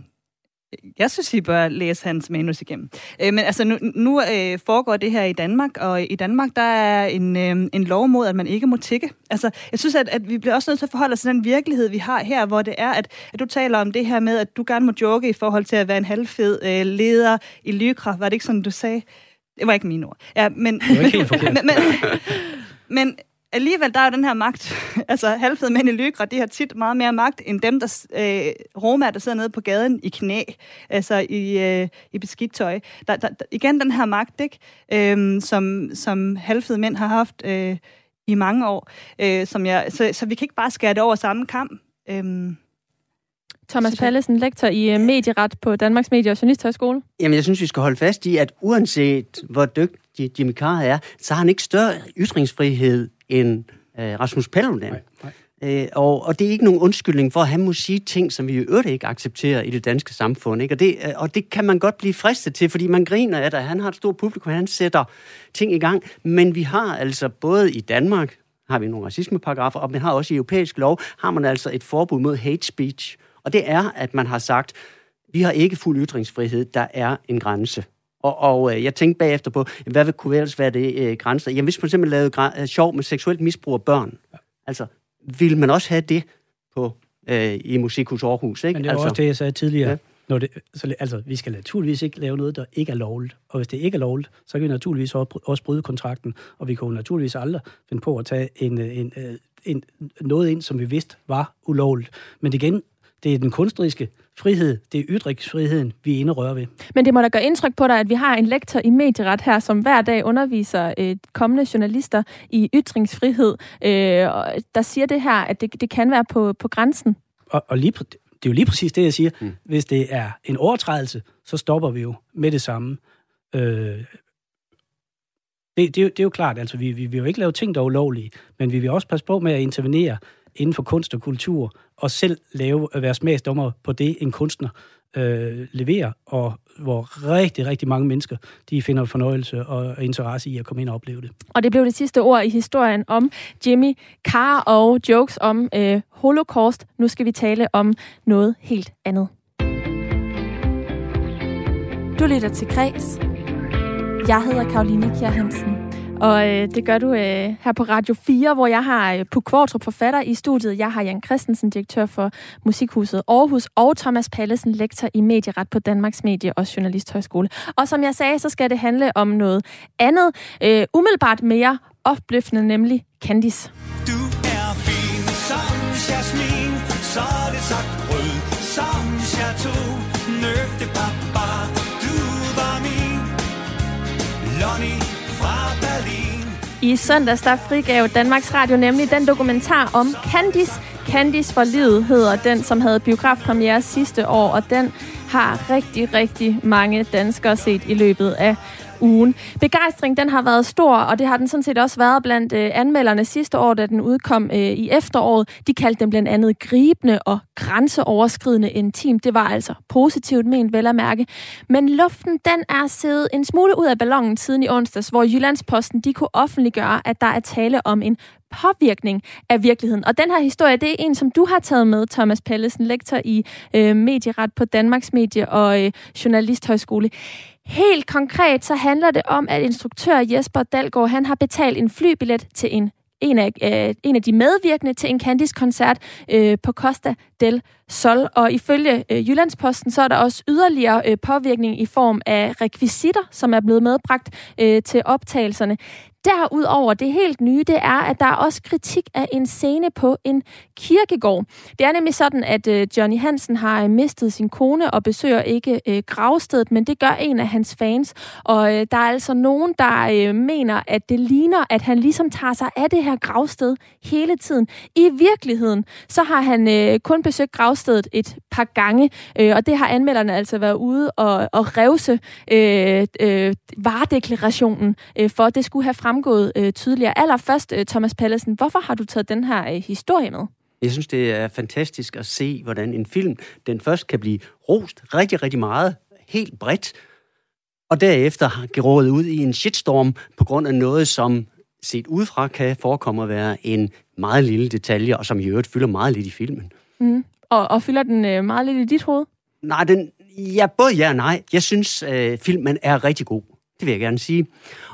jeg synes, I bør læse hans manus igennem. Øh, men altså, nu, nu øh, foregår det her i Danmark, og i Danmark, der er en, øh, en lov mod, at man ikke må tikke. Altså, jeg synes, at, at vi bliver også nødt til at forholde os til den virkelighed, vi har her, hvor det er, at, at du taler om det her med, at du gerne må joke i forhold til at være en halvfed øh, leder i Lykra. Var det ikke sådan, du sagde? Det var ikke mine ord. Ja, men, det var ikke helt men, men, men alligevel, der er jo den her magt. altså, halvfede mænd i Lygra, de har tit meget mere magt, end dem, der øh, romer, der sidder nede på gaden i knæ, altså i, øh, i beskidt tøj. Der, der, igen den her magt, ikke? Øhm, som, som halvfede mænd har haft øh, i mange år. Øh, som jeg, så, så vi kan ikke bare skære det over samme kamp. Øhm, Thomas Pallesen, lektor i øh, medieret på Danmarks Medie- og Journalisthøjskole. Jamen, jeg synes, vi skal holde fast i, at uanset hvor dygtig Jimmy Carr er, så har han ikke større ytringsfrihed end øh, Rasmus Paludan. Nej, nej. Øh, og, og det er ikke nogen undskyldning for, at han må sige ting, som vi i øvrigt ikke accepterer i det danske samfund. Ikke? Og, det, øh, og det kan man godt blive fristet til, fordi man griner af det. Han har et stort publikum, han sætter ting i gang. Men vi har altså både i Danmark, har vi nogle racismeparagrafer, og man har også i europæisk lov, har man altså et forbud mod hate speech. Og det er, at man har sagt, vi har ikke fuld ytringsfrihed, der er en grænse. Og, og øh, jeg tænkte bagefter på, hvad vil kunne ellers være det øh, grænser? Jamen hvis man simpelthen lavede øh, sjov med seksuelt misbrug af børn, ja. altså, vil man også have det på øh, i Musikhus Aarhus, ikke? Men det var altså, også det, jeg sagde tidligere. Ja. Når det, så, altså, vi skal naturligvis ikke lave noget, der ikke er lovligt. Og hvis det ikke er lovligt, så kan vi naturligvis også bryde kontrakten, og vi kan naturligvis aldrig finde på at tage en, en, en, en, noget ind, som vi vidste var ulovligt. Men igen, det er den kunstneriske frihed, det er ytringsfriheden, vi inderører ved. Men det må da gøre indtryk på dig, at vi har en lektor i medieret her, som hver dag underviser øh, kommende journalister i ytringsfrihed, øh, og der siger det her, at det, det kan være på, på grænsen. Og, og lige, det er jo lige præcis det, jeg siger. Mm. Hvis det er en overtrædelse, så stopper vi jo med det samme. Øh, det, det, det er jo klart, altså vi, vi vil jo ikke lave ting, der er ulovlige, men vi vil også passe på med at intervenere inden for kunst og kultur, og selv lave, være smagsdommer på det, en kunstner øh, leverer, og hvor rigtig, rigtig mange mennesker, de finder fornøjelse og interesse i at komme ind og opleve det. Og det blev det sidste ord i historien om Jimmy Carr og jokes om øh, holocaust. Nu skal vi tale om noget helt andet. Du lytter til Græs. Jeg hedder Karoline Kjær Hansen. Og øh, det gør du øh, her på Radio 4, hvor jeg har øh, Puk Kvartrup, forfatter i studiet. Jeg har Jan Christensen, direktør for Musikhuset Aarhus, og Thomas Pallesen, lektor i medieret på Danmarks Medie- og Journalisthøjskole. Og som jeg sagde, så skal det handle om noget andet, øh, umiddelbart mere opløftende, nemlig Candice. Du er fin som jasmin, så er det sagt i søndags der frigav Danmarks Radio nemlig den dokumentar om Candice. Candice for livet hedder den, som havde biografpremiere sidste år, og den har rigtig, rigtig mange danskere set i løbet af ugen. Begejstring den har været stor, og det har den sådan set også været blandt øh, anmelderne sidste år, da den udkom øh, i efteråret. De kaldte den blandt andet gribende og grænseoverskridende intim. Det var altså positivt ment, vel at mærke. Men luften den er siddet en smule ud af ballonen siden i onsdags, hvor Jyllandsposten de kunne offentliggøre, at der er tale om en påvirkning af virkeligheden. Og den her historie, det er en, som du har taget med, Thomas Pallesen, lektor i øh, medieret på Danmarks Medie- og øh, Journalisthøjskole. Helt konkret så handler det om, at instruktør Jesper Dalgaard, han har betalt en flybillet til en en af, øh, en af de medvirkende til en Candice-koncert øh, på Costa del Sol. Og ifølge øh, Jyllandsposten, så er der også yderligere øh, påvirkning i form af rekvisitter, som er blevet medbragt øh, til optagelserne. derudover, det helt nye, det er, at der er også kritik af en scene på en kirkegård. Det er nemlig sådan, at øh, Johnny Hansen har øh, mistet sin kone og besøger ikke øh, gravstedet, men det gør en af hans fans. Og øh, der er altså nogen, der øh, mener, at det ligner, at han ligesom tager sig af det her gravsted hele tiden. I virkeligheden, så har han øh, kun besøgt gravstedet et par gange, øh, og det har anmelderne altså været ude og, og revse øh, øh, varedeklarationen øh, for, at det skulle have fremgået øh, tydeligere. Allerførst, øh, Thomas Pallesen, hvorfor har du taget den her øh, historie med? Jeg synes, det er fantastisk at se, hvordan en film, den først kan blive rost rigtig, rigtig meget, helt bredt, og derefter gerådet ud i en shitstorm på grund af noget, som set udefra kan forekomme at være en meget lille detalje, og som i øvrigt fylder meget lidt i filmen. Mm. Og, og fylder den øh, meget lidt i dit hoved? Nej, den, ja, både ja og nej. Jeg synes, øh, filmen er rigtig god. Det vil jeg gerne sige.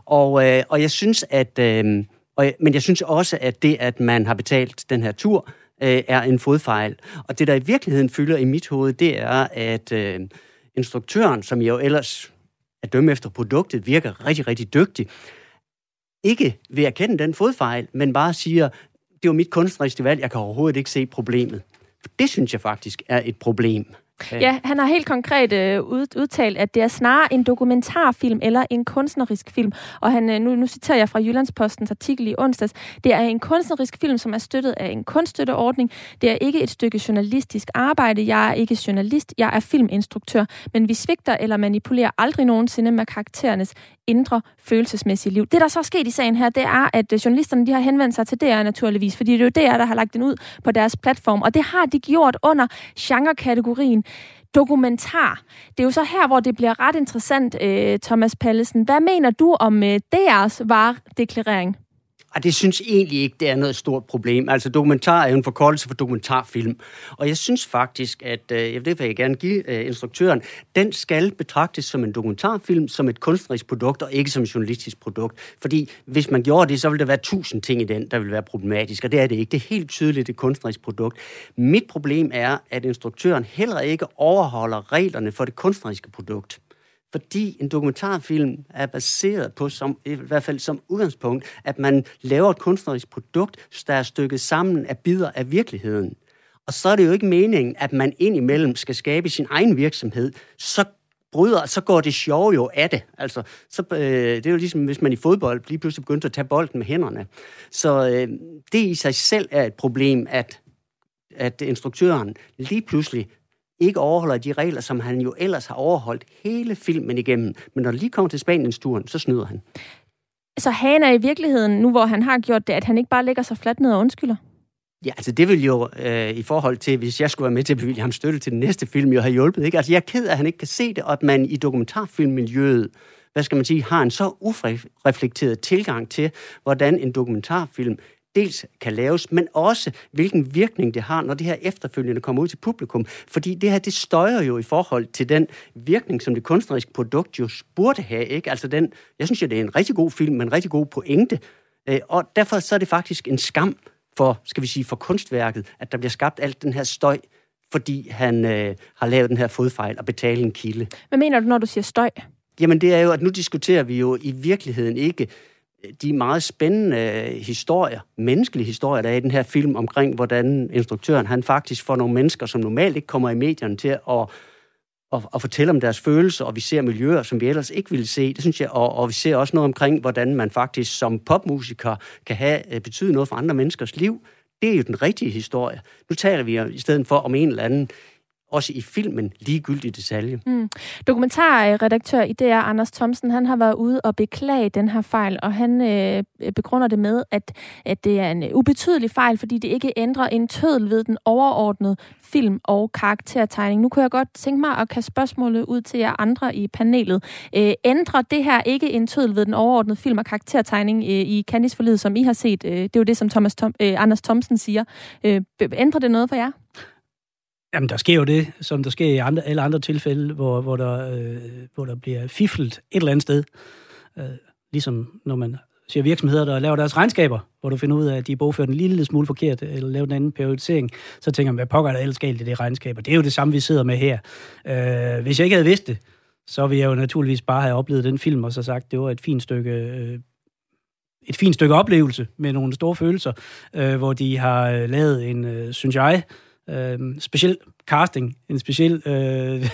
Og, øh, og jeg synes, at... Øh, og, men jeg synes også, at det, at man har betalt den her tur, øh, er en fodfejl. Og det, der i virkeligheden fylder i mit hoved, det er, at øh, instruktøren, som jeg jo ellers at dømme efter produktet, virker rigtig, rigtig dygtig, ikke vil erkende den fodfejl, men bare siger, det var mit kunstneriske valg, jeg kan overhovedet ikke se problemet. Det synes jeg faktisk er et problem. Ja, han har helt konkret øh, udtalt, at det er snarere en dokumentarfilm eller en kunstnerisk film. Og han, øh, nu, nu citerer jeg fra Jyllandspostens artikel i onsdags. Det er en kunstnerisk film, som er støttet af en kunststøtteordning. Det er ikke et stykke journalistisk arbejde. Jeg er ikke journalist, jeg er filminstruktør. Men vi svigter eller manipulerer aldrig nogensinde med karakterernes indre følelsesmæssige liv. Det, der så er sket i sagen her, det er, at øh, journalisterne de har henvendt sig til DR naturligvis, fordi det er jo DR, der har lagt den ud på deres platform. Og det har de gjort under genrekategorien dokumentar. Det er jo så her, hvor det bliver ret interessant, øh, Thomas Pallesen. Hvad mener du om øh, DR's varedeklarering? Og det synes egentlig ikke, det er noget stort problem. Altså dokumentar er jo en forkortelse for dokumentarfilm. Og jeg synes faktisk, at, øh, jeg det vil jeg gerne give øh, instruktøren, den skal betragtes som en dokumentarfilm, som et kunstnerisk produkt, og ikke som et journalistisk produkt. Fordi hvis man gjorde det, så ville der være tusind ting i den, der ville være problematisk, og det er det ikke. Det er helt tydeligt et kunstnerisk produkt. Mit problem er, at instruktøren heller ikke overholder reglerne for det kunstneriske produkt fordi en dokumentarfilm er baseret på, som, i hvert fald som udgangspunkt, at man laver et kunstnerisk produkt, der er stykket sammen af bidder af virkeligheden. Og så er det jo ikke meningen, at man indimellem skal skabe sin egen virksomhed. Så bryder, så går det sjove jo af det. Altså, så, øh, det er jo ligesom, hvis man i fodbold lige pludselig begyndte at tage bolden med hænderne. Så øh, det i sig selv er et problem, at, at instruktøren lige pludselig ikke overholder de regler, som han jo ellers har overholdt hele filmen igennem. Men når det lige kommer til Spaniens turen, så snyder han. Så han er i virkeligheden, nu hvor han har gjort det, at han ikke bare lægger sig fladt ned og undskylder? Ja, altså det vil jo øh, i forhold til, hvis jeg skulle være med til at bevilge ham støtte til den næste film, jo have hjulpet. Ikke? Altså jeg er ked af, at han ikke kan se det, og at man i dokumentarfilmmiljøet, hvad skal man sige, har en så ureflekteret tilgang til, hvordan en dokumentarfilm dels kan laves, men også hvilken virkning det har, når det her efterfølgende kommer ud til publikum. Fordi det her, det støjer jo i forhold til den virkning, som det kunstneriske produkt jo burde have. Ikke? Altså den, jeg synes jo, det er en rigtig god film, men en rigtig god pointe. Øh, og derfor så er det faktisk en skam for, skal vi sige, for kunstværket, at der bliver skabt alt den her støj, fordi han øh, har lavet den her fodfejl og betale en kilde. Hvad mener du, når du siger støj? Jamen det er jo, at nu diskuterer vi jo i virkeligheden ikke de meget spændende historier, menneskelige historier, der er i den her film omkring, hvordan instruktøren, han faktisk får nogle mennesker, som normalt ikke kommer i medierne til at, at, at fortælle om deres følelser, og vi ser miljøer, som vi ellers ikke ville se. Det synes jeg, og, og vi ser også noget omkring, hvordan man faktisk som popmusiker kan have øh, betydet betyde noget for andre menneskers liv. Det er jo den rigtige historie. Nu taler vi i stedet for om en eller anden også i filmen, ligegyldig detalje. Mm. Dokumentarredaktør i DR, Anders Thomsen, han har været ude og beklage den her fejl, og han øh, begrunder det med, at, at det er en øh, ubetydelig fejl, fordi det ikke ændrer en tødel ved den overordnede film- og karaktertegning. Nu kunne jeg godt tænke mig at kaste spørgsmålet ud til jer andre i panelet. Øh, ændrer det her ikke en tødel ved den overordnede film- og karaktertegning øh, i Candice som I har set? Øh, det er jo det, som Thomas Tom, øh, Anders Thomsen siger. Øh, ændrer det noget for jer? Jamen, der sker jo det, som der sker i andre, alle andre tilfælde, hvor, hvor, der, øh, hvor der bliver fiflet et eller andet sted. Øh, ligesom når man ser virksomheder, der laver deres regnskaber, hvor du finder ud af, at de er bogført en lille smule forkert, eller lavet en anden periodisering, så tænker man, hvad pokker er der ellers galt i det regnskab? Og det er jo det samme, vi sidder med her. Øh, hvis jeg ikke havde vidst det, så ville jeg jo naturligvis bare have oplevet den film, og så sagt, det var et fint stykke øh, et fint stykke oplevelse med nogle store følelser, øh, hvor de har øh, lavet en, øh, synes jeg, øh, speciel casting, en speciel øh,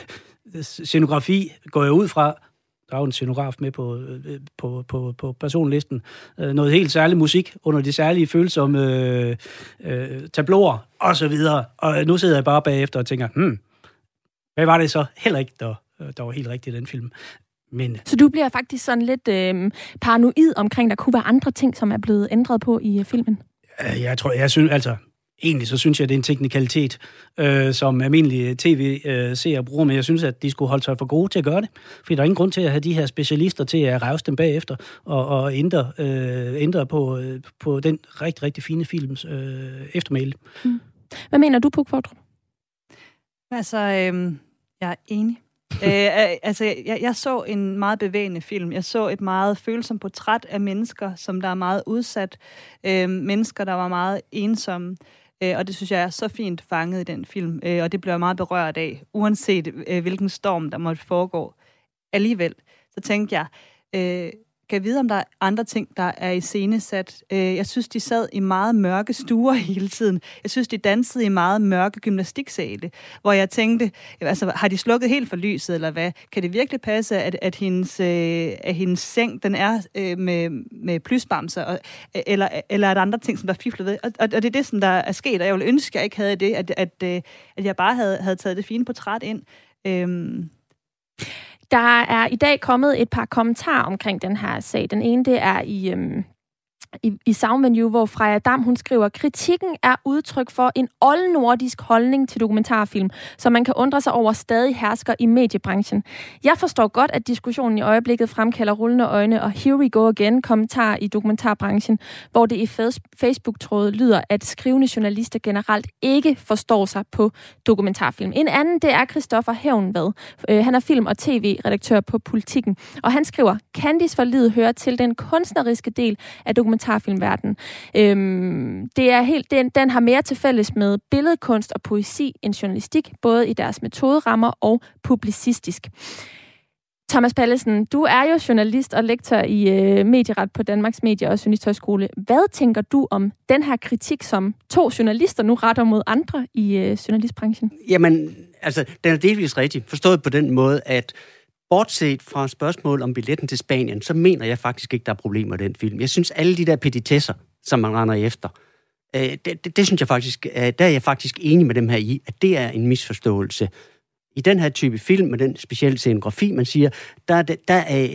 scenografi, går jeg ud fra, der er jo en scenograf med på, øh, på, på, på personlisten. Øh, noget helt særlig musik under de særlige følsomme øh, øh, tabloer og så videre. Og nu sidder jeg bare bagefter og tænker, hmm, hvad var det så heller ikke, der, der var helt rigtigt i den film? Men... Så du bliver faktisk sådan lidt øh, paranoid omkring, der kunne være andre ting, som er blevet ændret på i øh, filmen? Jeg tror, jeg synes, altså, egentlig så synes jeg, det er en teknikalitet, øh, som almindelige tv-seere bruger, men jeg synes, at de skulle holde sig for gode til at gøre det. Fordi der er ingen grund til at have de her specialister til at revse dem bagefter og, og ændre, øh, ændre på, øh, på den rigtig, rigtig fine films øh, eftermæle. Mm. Hvad mener du, Puk Fordrup? Altså, øh, jeg er enig. øh, altså, jeg, jeg så en meget bevægende film. Jeg så et meget følsomt portræt af mennesker, som der er meget udsat. Øh, mennesker, der var meget ensomme. Øh, og det synes jeg er så fint fanget i den film, øh, og det bliver jeg meget berørt af, uanset øh, hvilken storm, der måtte foregå. Alligevel, så tænkte jeg, øh, kan vide, om der er andre ting, der er i scenesat. Øh, jeg synes, de sad i meget mørke stuer hele tiden. Jeg synes, de dansede i meget mørke gymnastiksale, hvor jeg tænkte, altså, har de slukket helt for lyset, eller hvad? Kan det virkelig passe, at, at, hendes, øh, at hendes seng, den er øh, med, med plysbamser, og, eller, eller er der andre ting, som der er fiflet ved? Og, og, og det er det, som der er sket, og jeg ville ønske, at jeg ikke havde det, at, at, at jeg bare havde, havde taget det fine portræt ind. Øhm, der er i dag kommet et par kommentarer omkring den her sag. Den ene, det er i øhm, i, i Soundvenue, hvor Freja Dam hun skriver, kritikken er udtryk for en oldnordisk holdning til dokumentarfilm, som man kan undre sig over stadig hersker i mediebranchen. Jeg forstår godt, at diskussionen i øjeblikket fremkalder rullende øjne og here we go again kommentar i dokumentarbranchen, hvor det i Facebook-trådet lyder, at skrivende journalister generelt ikke forstår sig på dokumentarfilm. En anden, det er Christoffer Hævnvad. Øh, han er film- og tv-redaktør på Politikken, og han skriver, Candice for livet hører til den kunstneriske del af dokumentarfilm dokumentarfilmverden. Øhm, det er helt, den, den har mere til fælles med billedkunst og poesi end journalistik, både i deres metoderammer og publicistisk. Thomas Pallesen, du er jo journalist og lektor i øh, medieret på Danmarks Medie- og Journalisthøjskole. Hvad tænker du om den her kritik, som to journalister nu retter mod andre i øh, journalistbranchen? Jamen, altså, den er delvis rigtig. Forstået på den måde, at Bortset fra spørgsmål om billetten til Spanien, så mener jeg faktisk ikke, der er problemer i den film. Jeg synes, alle de der petitesser, som man render efter, øh, det, det, det synes jeg faktisk, øh, der er jeg faktisk enig med dem her i, at det er en misforståelse. I den her type film, med den specielle scenografi, man siger, der, der, der øh,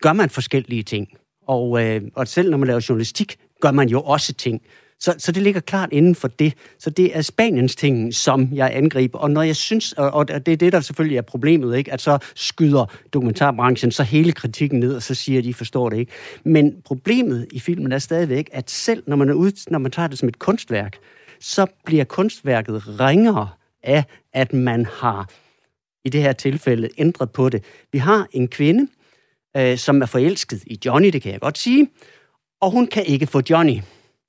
gør man forskellige ting. Og, øh, og selv når man laver journalistik, gør man jo også ting. Så, så det ligger klart inden for det. Så det er Spaniens ting, som jeg angriber. Og når jeg synes, og det er det, der selvfølgelig er problemet, ikke? at så skyder dokumentarbranchen så hele kritikken ned, og så siger de, forstår det ikke. Men problemet i filmen er stadigvæk, at selv når man, er ud, når man tager det som et kunstværk, så bliver kunstværket ringere af, at man har i det her tilfælde ændret på det. Vi har en kvinde, øh, som er forelsket i Johnny, det kan jeg godt sige, og hun kan ikke få Johnny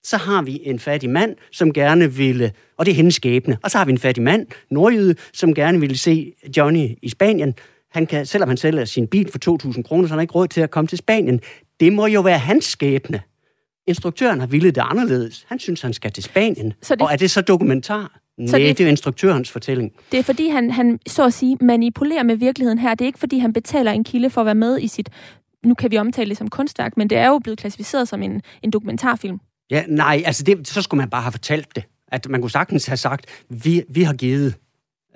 så har vi en fattig mand, som gerne ville, og det er hendes skæbne, og så har vi en fattig mand, nordjyde, som gerne ville se Johnny i Spanien. Han kan, selvom han sælger sin bil for 2.000 kroner, så han har ikke råd til at komme til Spanien. Det må jo være hans skæbne. Instruktøren har ville det anderledes. Han synes, han skal til Spanien. Så det... Og er det så dokumentar? Nej, det, det er instruktørens fortælling. Det er fordi, han, han så at sige manipulerer med virkeligheden her. Det er ikke fordi, han betaler en kilde for at være med i sit, nu kan vi omtale det som kunstværk, men det er jo blevet klassificeret som en, en dokumentarfilm. Ja, nej, altså det, så skulle man bare have fortalt det. At man kunne sagtens have sagt, vi, vi har givet,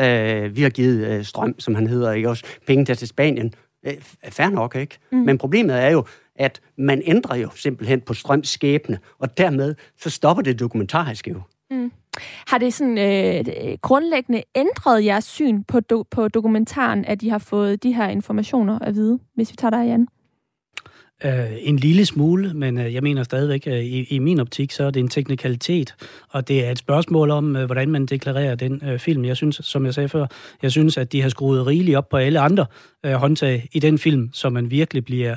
øh, vi har givet øh, strøm, som han hedder, ikke også, penge til, til Spanien. Øh, fair nok, ikke? Mm. Men problemet er jo, at man ændrer jo simpelthen på strøms skæbne, og dermed så stopper det dokumentariske jo. Mm. Har det sådan øh, grundlæggende ændret jeres syn på, do, på dokumentaren, at I har fået de her informationer at vide, hvis vi tager dig, Jan? Uh, en lille smule, men uh, jeg mener stadigvæk, uh, i, i min optik, så er det en teknikalitet, og det er et spørgsmål om, uh, hvordan man deklarerer den uh, film. Jeg synes, som jeg sagde før, jeg synes, at de har skruet rigeligt op på alle andre håndtag i den film, så man virkelig bliver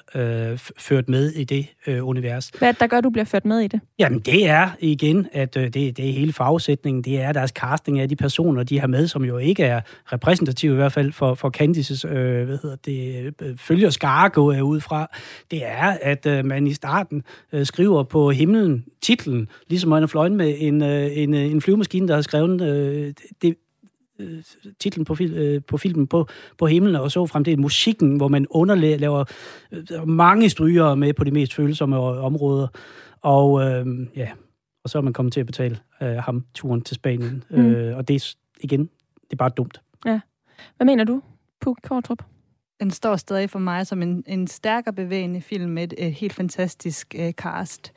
ført med i det univers. Hvad der gør, du bliver ført med i det? Jamen, det er igen, at det, det er hele fagsætningen, det er deres casting af de personer, de har med, som jo ikke er repræsentative i hvert fald for, for Candices, uh, hvad hedder det, følger skare, går jeg ud fra. Det er er, at øh, man i starten øh, skriver på himlen titlen, ligesom man er fløjen med en, øh, en, øh, en flyvemaskine, der har skrevet øh, det, øh, titlen på, fil, øh, på filmen på, på himlen, og så frem til musikken, hvor man underlaver øh, mange stryger med på de mest følsomme områder. Og øh, ja, og så er man kommet til at betale øh, ham turen til Spanien. Mm. Øh, og det er igen, det er bare dumt. Ja. Hvad mener du, Puk Kortrup? Den står stadig for mig som en, en stærkere bevægende film med et, et helt fantastisk øh, cast.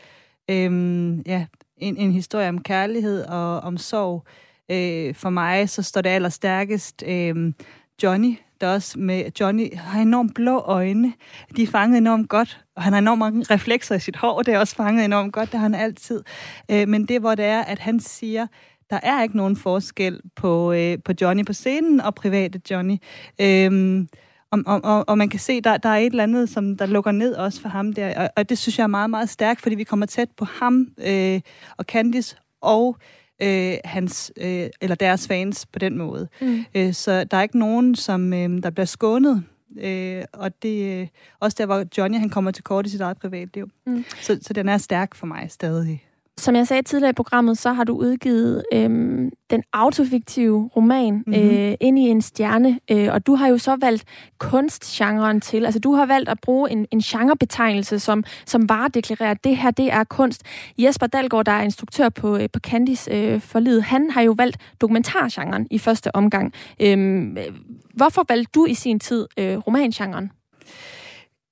Øhm, ja, en, en historie om kærlighed og om sorg. Øh, for mig så står det allerstærkest øh, Johnny, der også med Johnny har enormt blå øjne. De er fanget enormt godt, og han har enormt mange reflekser i sit hår, det er også fanget enormt godt, det har han altid. Øh, men det, hvor det er, at han siger, der er ikke nogen forskel på, øh, på Johnny på scenen og private Johnny. Øh, og, og, og, og man kan se, der, der er et eller andet, som der lukker ned også for ham der, og, og det synes jeg er meget, meget stærkt, fordi vi kommer tæt på ham øh, og Candice og øh, hans øh, eller deres fans på den måde. Mm. Øh, så der er ikke nogen, som øh, der bliver skånet. Øh, og det øh, også der, hvor Johnny han kommer til kort i sit eget privatliv. Mm. Så, så den er stærk for mig stadig. Som jeg sagde tidligere i programmet, så har du udgivet øhm, den autofiktive roman mm-hmm. øh, ind i en stjerne, øh, og du har jo så valgt kunstgenren til. Altså du har valgt at bruge en, en genrebetegnelse, som, som varedeklarerer, at det her det er kunst. Jesper Dalgaard, der er instruktør på, øh, på Candice øh, forlid, han har jo valgt dokumentargenren i første omgang. Øhm, hvorfor valgte du i sin tid øh, romangenren?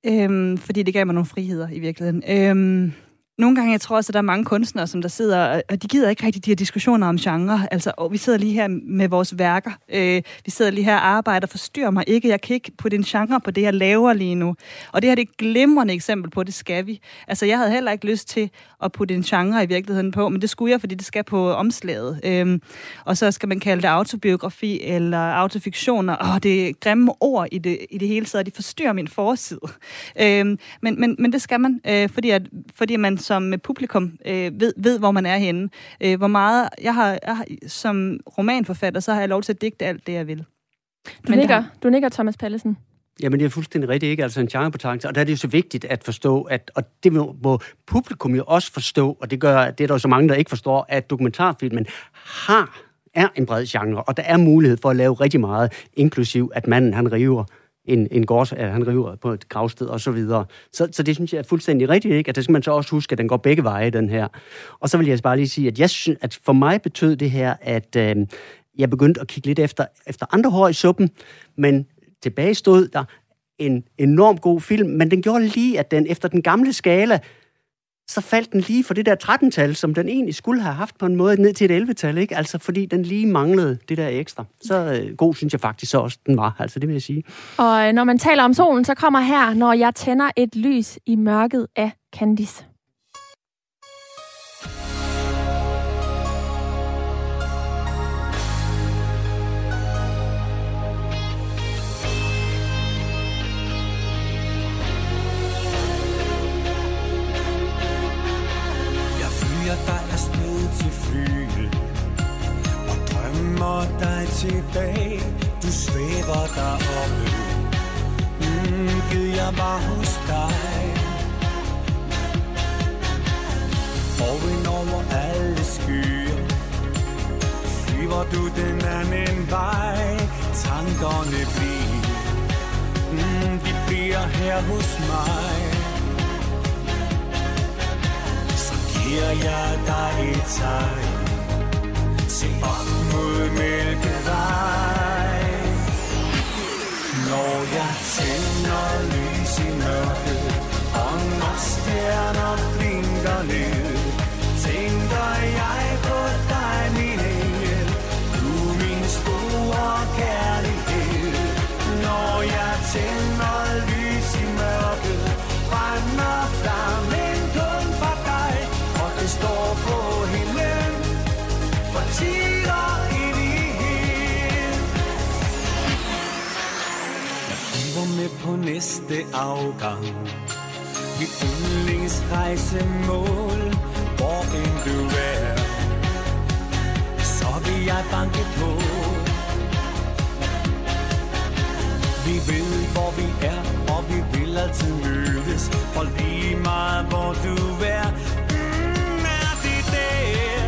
Øhm, fordi det gav mig nogle friheder i virkeligheden. Øhm nogle gange, jeg tror også, at der er mange kunstnere, som der sidder, og de gider ikke rigtig de her diskussioner om genre. Altså, og vi sidder lige her med vores værker. Øh, vi sidder lige her og arbejder, Forstyr mig ikke. Jeg kan ikke putte en genre på det, jeg laver lige nu. Og det her det er et glimrende eksempel på, det skal vi. Altså, jeg havde heller ikke lyst til at putte en genre i virkeligheden på, men det skulle jeg, fordi det skal på omslaget. Øh, og så skal man kalde det autobiografi eller autofiktion. Og det er grimme ord i det, i det hele taget, de forstyrrer min forside. Øh, men, men, men det skal man, øh, fordi, at, fordi man som publikum øh, ved, ved, hvor man er henne. Øh, hvor meget jeg har, jeg har, som romanforfatter, så har jeg lov til at digte alt det, jeg vil. Du, Men nikker, der... du nikker, Thomas Pallesen. Jamen, det er fuldstændig rigtigt, ikke? Altså en genrebetegnelse. Og der er det jo så vigtigt at forstå, at, og det må, må publikum jo også forstå, og det gør, det er der jo så mange, der ikke forstår, at dokumentarfilmen har er en bred genre, og der er mulighed for at lave rigtig meget, inklusiv at manden han river en, en gårds, at han river på et gravsted og så videre. Så, så det synes jeg er fuldstændig rigtigt, ikke? At det skal man så også huske, at den går begge veje, den her. Og så vil jeg bare lige sige, at jeg synes, at for mig betød det her, at øh, jeg begyndte at kigge lidt efter, efter andre hår i suppen, men tilbage stod der en enorm god film, men den gjorde lige, at den efter den gamle skala, så faldt den lige for det der 13-tal, som den egentlig skulle have haft på en måde ned til et 11-tal, ikke? Altså fordi den lige manglede det der ekstra. Så øh, god synes jeg faktisk så også, den var, altså det vil jeg sige. Og øh, når man taler om solen, så kommer her, når jeg tænder et lys i mørket af Candice. Til flyen Og drømmer dig tilbage. Du svæver dig oppe mm, Gid jeg var hos dig. Og ind over alle skyer. Flyver du den anden vej? Tankerne bliver. Mm, De bliver her hos mig. Giver jeg dig et tegn. Se op mod Mælkevej. Når jeg tænder lys i mørket Og når stjerner blinker ned Tænker jeg på dig, min engel. Du min store kærlighed. På næste afgang. Mit yndlingsrejsemål Hvor end du er Så vil jeg banke på. Vi ved, hvor vi er Og vi vil altid mødes. For lige meget hvor du er. Mm, Er det der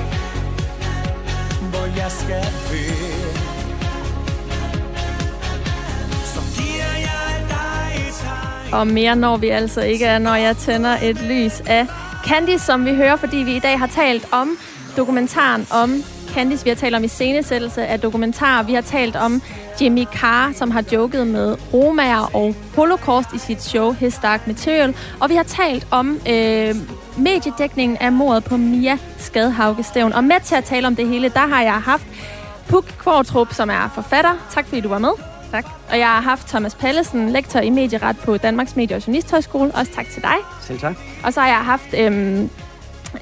Hvor jeg skal være? Og mere når vi altså ikke er, når jeg tænder et lys af Candice, som vi hører, fordi vi i dag har talt om dokumentaren om Candice. Vi har talt om iscenesættelse af dokumentarer. Vi har talt om Jimmy Carr, som har joket med romager og holocaust i sit show His Dark Material. Og vi har talt om øh, mediedækningen af mordet på Mia Skadhaugestævn. Og med til at tale om det hele, der har jeg haft Puk Kvartrup, som er forfatter. Tak fordi du var med. Tak. Og jeg har haft Thomas Pallesen, lektor i medieret på Danmarks Medie- og Journalisthøjskole. Også tak til dig. Selv tak. Og så har jeg haft øhm,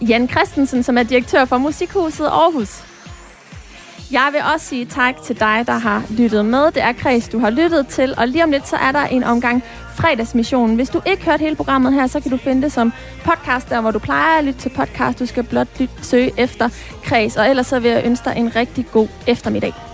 Jan Christensen, som er direktør for Musikhuset Aarhus. Jeg vil også sige tak til dig, der har lyttet med. Det er Kreds, du har lyttet til. Og lige om lidt, så er der en omgang fredagsmissionen. Hvis du ikke hørte hele programmet her, så kan du finde det som podcast, der hvor du plejer at lytte til podcast. Du skal blot lytte, søge efter Kreds. Og ellers så vil jeg ønske dig en rigtig god eftermiddag.